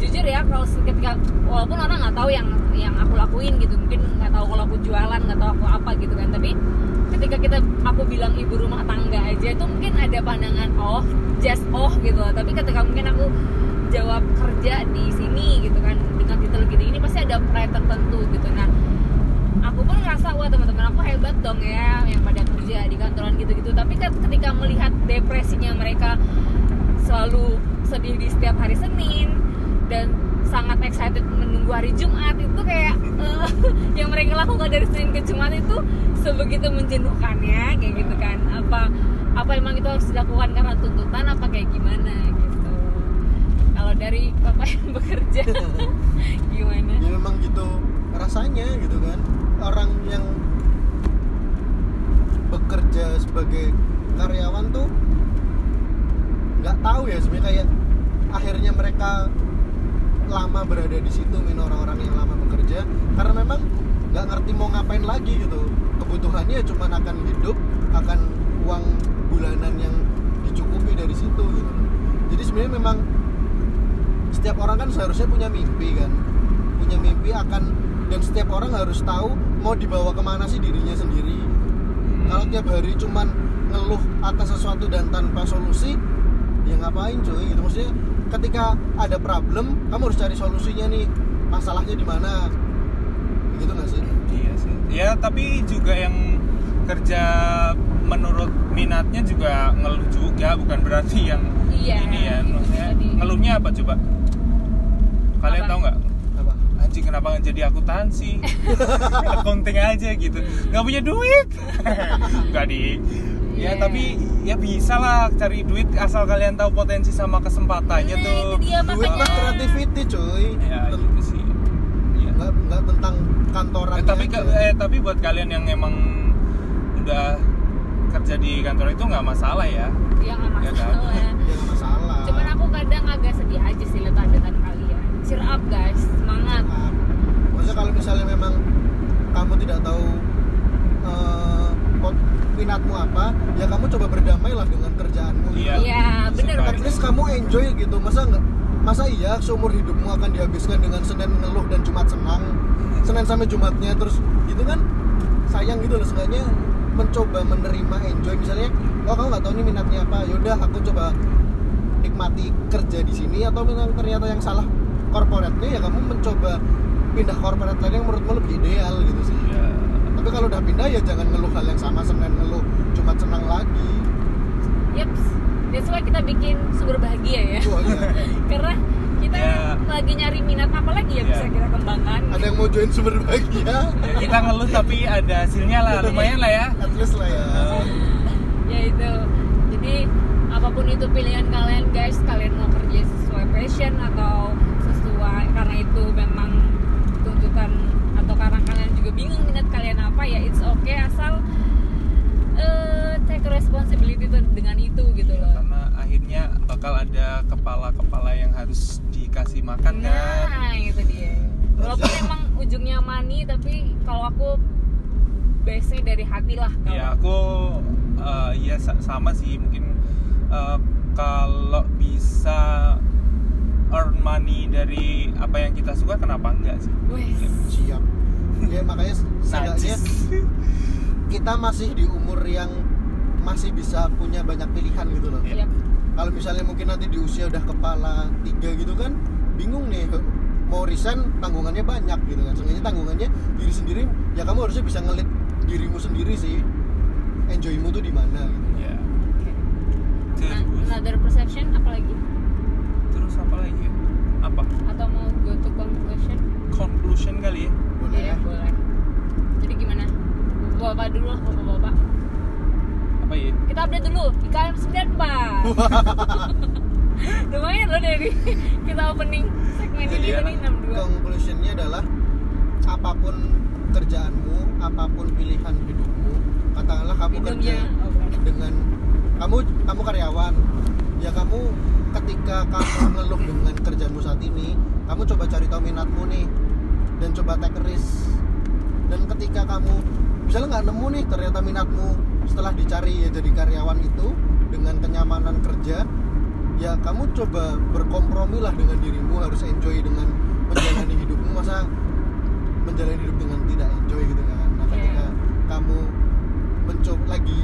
jujur ya kalau ketika walaupun orang nggak tahu yang yang aku lakuin gitu mungkin nggak tahu kalau aku jualan nggak tahu aku apa gitu kan. Tapi ketika kita aku bilang ibu rumah tangga aja itu mungkin ada pandangan oh just oh gitu. Tapi ketika mungkin aku jawab kerja di sini gitu kan dengan titel gini ini pasti ada pride tertentu gitu. Nah aku pun ngerasa wah teman-teman aku hebat dong ya yang pada kerja di kantoran gitu-gitu. Tapi ketika melihat depresinya mereka selalu sedih di setiap hari Senin dan sangat excited menunggu hari Jumat. Itu kayak eh, <laughs> yang mereka lakukan dari Senin ke Jumat itu sebegitu menjenuhkannya kayak gitu kan. Apa apa emang itu harus dilakukan karena tuntutan apa kayak gimana gitu. Kalau dari bapak <laughs> yang bekerja <laughs> gimana? Ya memang gitu rasanya gitu kan. Orang yang bekerja sebagai karyawan tuh nggak tahu ya sebenarnya kayak akhirnya mereka lama berada di situ min orang-orang yang lama bekerja karena memang nggak ngerti mau ngapain lagi gitu. Kebutuhannya cuma akan hidup akan uang bulanan yang dicukupi dari situ gitu. Jadi sebenarnya memang setiap orang kan seharusnya punya mimpi kan. Punya mimpi akan dan setiap orang harus tahu mau dibawa ke mana sih dirinya sendiri. Kalau tiap hari cuman ngeluh atas sesuatu dan tanpa solusi ya ngapain cuy gitu. Maksudnya ketika ada problem kamu harus cari solusinya nih. Masalahnya di mana? Gitu nggak sih? Iya sih. Ya tapi juga yang kerja menurut minatnya juga ngeluh juga bukan berarti yang Iya, ini ya. maksudnya jadi. ngeluhnya apa coba? Kalian Apa? tahu nggak? Apa? Anjing kenapa nggak jadi akuntansi? <laughs> Accounting aja gitu. Nggak punya duit. <laughs> Nggak di. Ya Iya. tapi ya bisa lah cari duit asal kalian tahu potensi sama kesempatannya Nah, tuh. itu dia, duit mah creativity cuy. Ya gitu sih Iya. nggak nggak tentang kantoran Eh, tapi ke- eh, tapi buat kalian yang emang udah kerja di kantor itu nggak masalah ya. Ya nggak Ya kan? masalah. <laughs> Ya nggak masalah. Cuman aku kadang agak sedih aja sih lihat updatean kalian. Cheer up guys. Semangat. Maaf. maksudnya kalau misalnya memang kamu tidak tahu eh, pot- minatmu apa ya kamu coba berdamai lah dengan kerjaanmu Iya. Iya, bener Suka. at least kamu enjoy gitu. Masa nggak masa iya seumur hidupmu akan dihabiskan dengan senin ngeluh dan jumat senang senin sampai jumatnya terus gitu kan? Sayang gitu loh seenggaknya mencoba menerima enjoy. Misalnya oh kamu nggak tahu nih minatnya apa yaudah aku coba nikmati kerja di sini atau memang ternyata yang salah corporate-nya ya kamu mencoba pindah corporate lain yang menurutmu lebih ideal gitu sih. ya tapi kalau udah pindah ya jangan ngeluh hal yang sama senin ngeluh jumat senang lagi Yaps, that's why kita bikin sumber bahagia ya. Wah, iya. <laughs> Karena kita Ya. lagi nyari minat apa lagi yang Ya. bisa kita kembangkan. ada yang mau join sumber bahagia Ya, kita ngeluh tapi ada hasilnya lah lumayan lah ya at least lah ya <laughs> ya itu. Jadi apa pun itu pilihan kalian guys kalian mau kerja sesuai passion atau sesuai karena itu memang tuntutan atau karena kalian juga bingung minat kalian apa ya it's okay asal eh, take responsibility dengan itu gitu loh. Karena akhirnya bakal ada kepala-kepala yang harus dikasih makan kan? nah itu dia. Walaupun emang ujungnya money tapi kalau aku base dari hati lah kalau ya aku eh, ya sa- sama sih mungkin eh, kalau bisa earn money dari apa yang kita suka kenapa enggak sih? Wes. siap ya makanya seenggaknya kita masih di umur yang masih bisa punya banyak pilihan gitu loh. Iya. Yap. kalau misalnya mungkin nanti di usia udah kepala tiga gitu kan bingung nih mau resign tanggungannya banyak gitu kan. Sebenarnya tanggungannya diri sendiri ya kamu harusnya bisa ngelit dirimu sendiri sih. Enjoymu tuh di mana gitu. Ya Nah, terus? Another perception apalagi terus apa lagi? Ya? apa? Atau mau go to conclusion? Conclusion kali ya boleh Iya, ya boleh. Jadi gimana? Bapak dulu lah bapak bapak apa ya kita update dulu IKM 94 <laughs> lumayan loh dari kita opening segmen Jadi ini ini 62 conclusionnya adalah apa pun kerjaanmu apa pun pilihan hidupmu katakanlah kamu kerja oh, bukan. dengan kamu kamu karyawan ya kamu ketika kamu ngeluh dengan kerjaanmu saat ini kamu coba cari tahu minatmu nih dan coba take risk dan ketika kamu misalnya nggak nemu nih ternyata minatmu setelah dicari ya jadi karyawan itu dengan kenyamanan kerja ya kamu coba berkompromi lah dengan dirimu harus enjoy dengan menjalani hidupmu masa menjalani hidup dengan tidak enjoy gitu kan nah Iya. ketika kamu mencoba lagi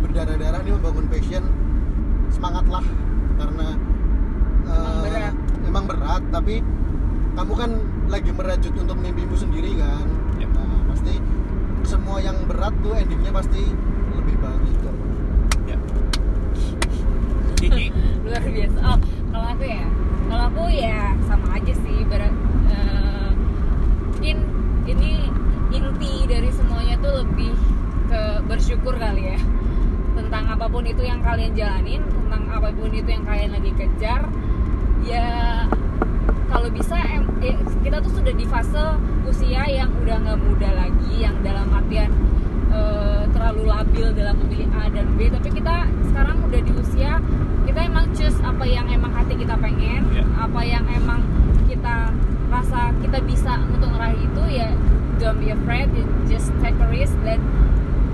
berdarah-darah nih membangun passion semangatlah karena Emang eh, berat. emang berat tapi kamu kan lagi merajut untuk mimpimu sendiri kan? Ya. nah, pasti semua yang berat tuh endingnya pasti lebih bagus kok ya. <laughs> Luar biasa. Oh kalau aku ya kalau aku ya sama aja sih berat eh, mungkin ini inti dari semuanya tuh lebih ke bersyukur kali ya. Tentang apa pun itu yang kalian jalanin tentang apa pun itu yang kalian lagi kejar ya kalau bisa em- eh, kita tuh sudah di fase usia yang udah nggak muda lagi yang dalam artian eh, terlalu labil dalam memilih A dan B tapi kita sekarang udah di usia kita emang choose apa yang emang hati kita pengen Iya. apa yang emang kita rasa kita bisa untuk ngeraih itu ya don't be afraid just take a risk dan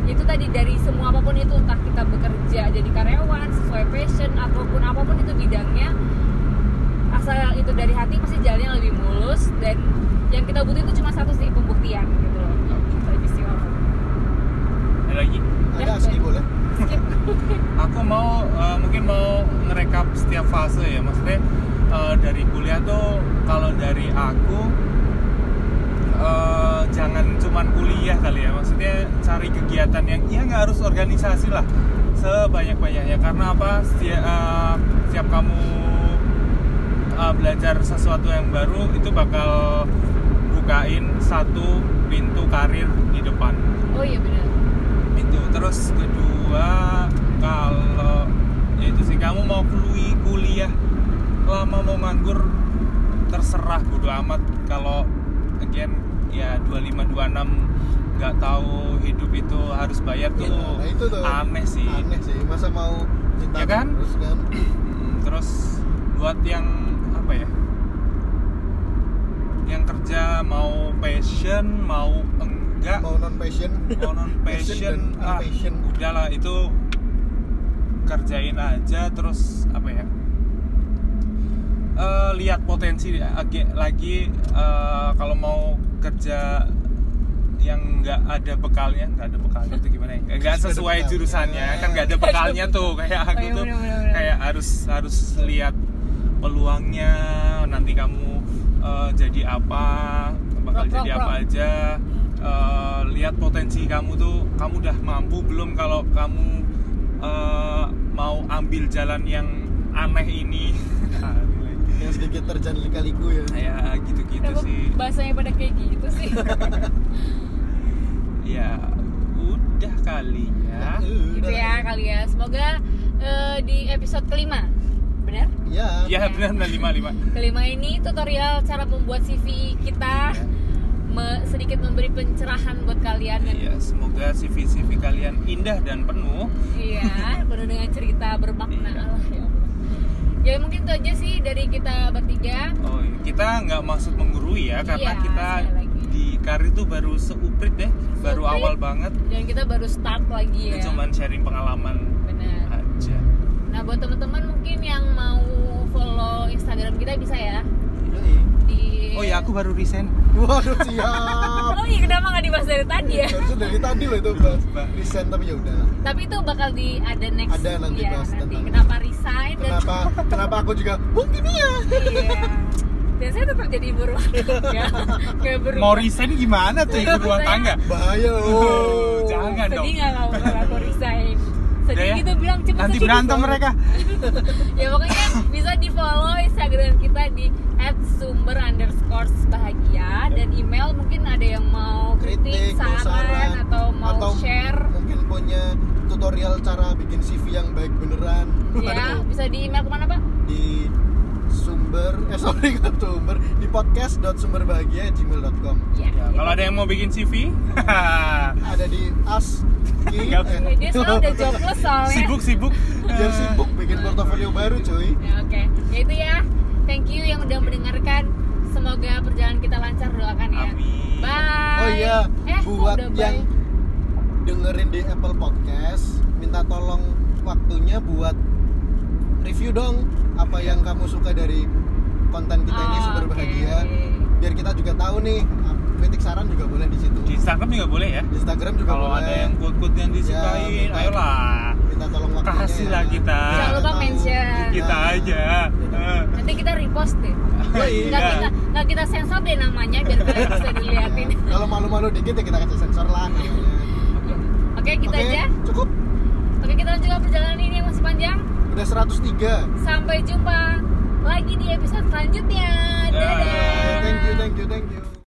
itu tadi dari semua apa pun itu entah kita bekerja jadi karyawan sesuai passion ataupun apa pun itu bidangnya asal itu dari hati pasti jalannya lebih mulus dan yang kita butuh itu cuma satu sih pembuktian gitu loh. Aja sih Om. ada lagi? Ada Ya, boleh. <laughs> Aku mau eh, mungkin mau ngerekap setiap fase ya. Maksudnya eh, dari kuliah tuh kalau dari aku eh, jangan cuman kuliah kali ya. Maksudnya cari kegiatan yang ya nggak harus organisasi lah. Sebanyak banyaknya karena apa? Setiap, eh, setiap kamu eh, belajar sesuatu yang baru itu bakal bukain satu pintu karir di depan. Oh iya benar. Itu. Terus kedua kalau ya itu sih kamu mau kuliah kuliah lama mau nganggur terserah bodo amat. Kalau again ya 25 26 nggak tahu hidup itu harus bayar tuh Nah, itu tuh. aneh sih. Aneh sih masa mau cinta Ya kan? terus kan? Mm, terus buat yang apa ya? Yang kerja mau passion mau enggak? Mau non passion. Mau non <laughs> passion dan ah udahlah itu kerjain aja terus apa ya? Eh, lihat potensi agi- lagi eh, kalau mau kerja yang nggak ada bekalnya nggak ada bekalnya itu gimana ya? Nggak sesuai jurusannya kan nggak ada bekalnya tuh. kayak aku tuh kayak harus harus lihat peluangnya nanti kamu eh, jadi apa bakal jadi apa aja Eh, lihat potensi kamu tuh kamu udah mampu belum kalau kamu eh, mau ambil jalan yang aneh ini? <laughs> Yang sedikit terjang lika-liku ya. Ya gitu-gitu Kenapa sih. bahasanya pada kayak gitu sih? <laughs> Ya udah kali ya. Gitu ya kali ya. Semoga eh, di episode kelima benar ya Iya benar benar lima lima. kelima ini tutorial cara membuat CV kita me- sedikit memberi pencerahan buat kalian dan Iya semoga CV CV kalian indah dan penuh. Iya, <laughs> penuh dengan cerita bermakna Iya. Allah ya Allah. Ya mungkin itu aja sih dari kita bertiga. Oh iya. kita nggak maksud menggurui ya karena Iya, kita di karir tuh baru seuprit deh, baru Seuprit. awal banget. Dan kita baru start lagi ya. Kita cuman sharing pengalaman buat teman-teman mungkin yang mau follow Instagram kita bisa ya di Oh ya aku baru resign. <laughs> waduh siap Oh iya, kenapa nggak dibahas dari tadi ya? harusnya dari tadi loh itu bahas desain tapi ya udah Tapi itu bakal di ada next Ada nanti ya, bahas nanti. tentang- Kenapa resign dan kenapa kenapa aku juga mungkin iya iya. Dan saya tetap jadi ibu rumah tangga. <laughs> Kayak berubah. Mau resign gimana tuh ibu rumah Saya- tangga? bahaya oh Jangan dong. Sedih nggak kalau aku resign? Sedih ya. gitu bilang cepet Nanti sedih. berantem mereka. <laughs> ya pokoknya bisa di follow Instagram kita di @sumber underscore bahagia dan email mungkin ada yang mau kritik, kritik mau saran, atau mau atau share mungkin punya tutorial cara bikin CV yang baik beneran ya bisa di email ke mana pak? di sumber eh sorry <laughs> sumber di podcast.sumberbahagia@gmail.com Ya, Ya, kalau ada yang mau bikin CV, <laughs> ada di as eh, Ya, dia soalnya udah jobless soalnya. sibuk-sibuk. biar sibuk bikin portofolio baru cuy Ya, Oke, ya itu ya. Thank you yang udah mendengarkan. Semoga perjalanan kita lancar doakan ya. Amin. Bye. oh iya eh, buat yang bye? dengerin di Apple Podcast minta tolong waktunya buat review dong apa yang kamu suka dari konten kita ini Oh, sumber oke. bahagia biar kita juga tahu nih kritik saran juga boleh di situ Di Instagram juga boleh ya. di Instagram juga Kalau boleh ada yang quote-quote yang disukain, Ya, ayolah minta tolong waktunya kasih lah ya. kita. Jangan lupa mention. Kita aja. Eh. Nanti kita repost deh. <laughs> Oh, iya. Nggak kita nggak kita sensor deh namanya biar kalian <laughs> bisa diliatin. Ya, kalau malu-malu dikit ya kita kasih sensor lah Oke, kita Oke, aja. cukup Oke, kita lanjutkan perjalanan ini yang masih panjang. udah 103 Sampai jumpa lagi di episode selanjutnya. Dadah. Thank you, thank you, thank you.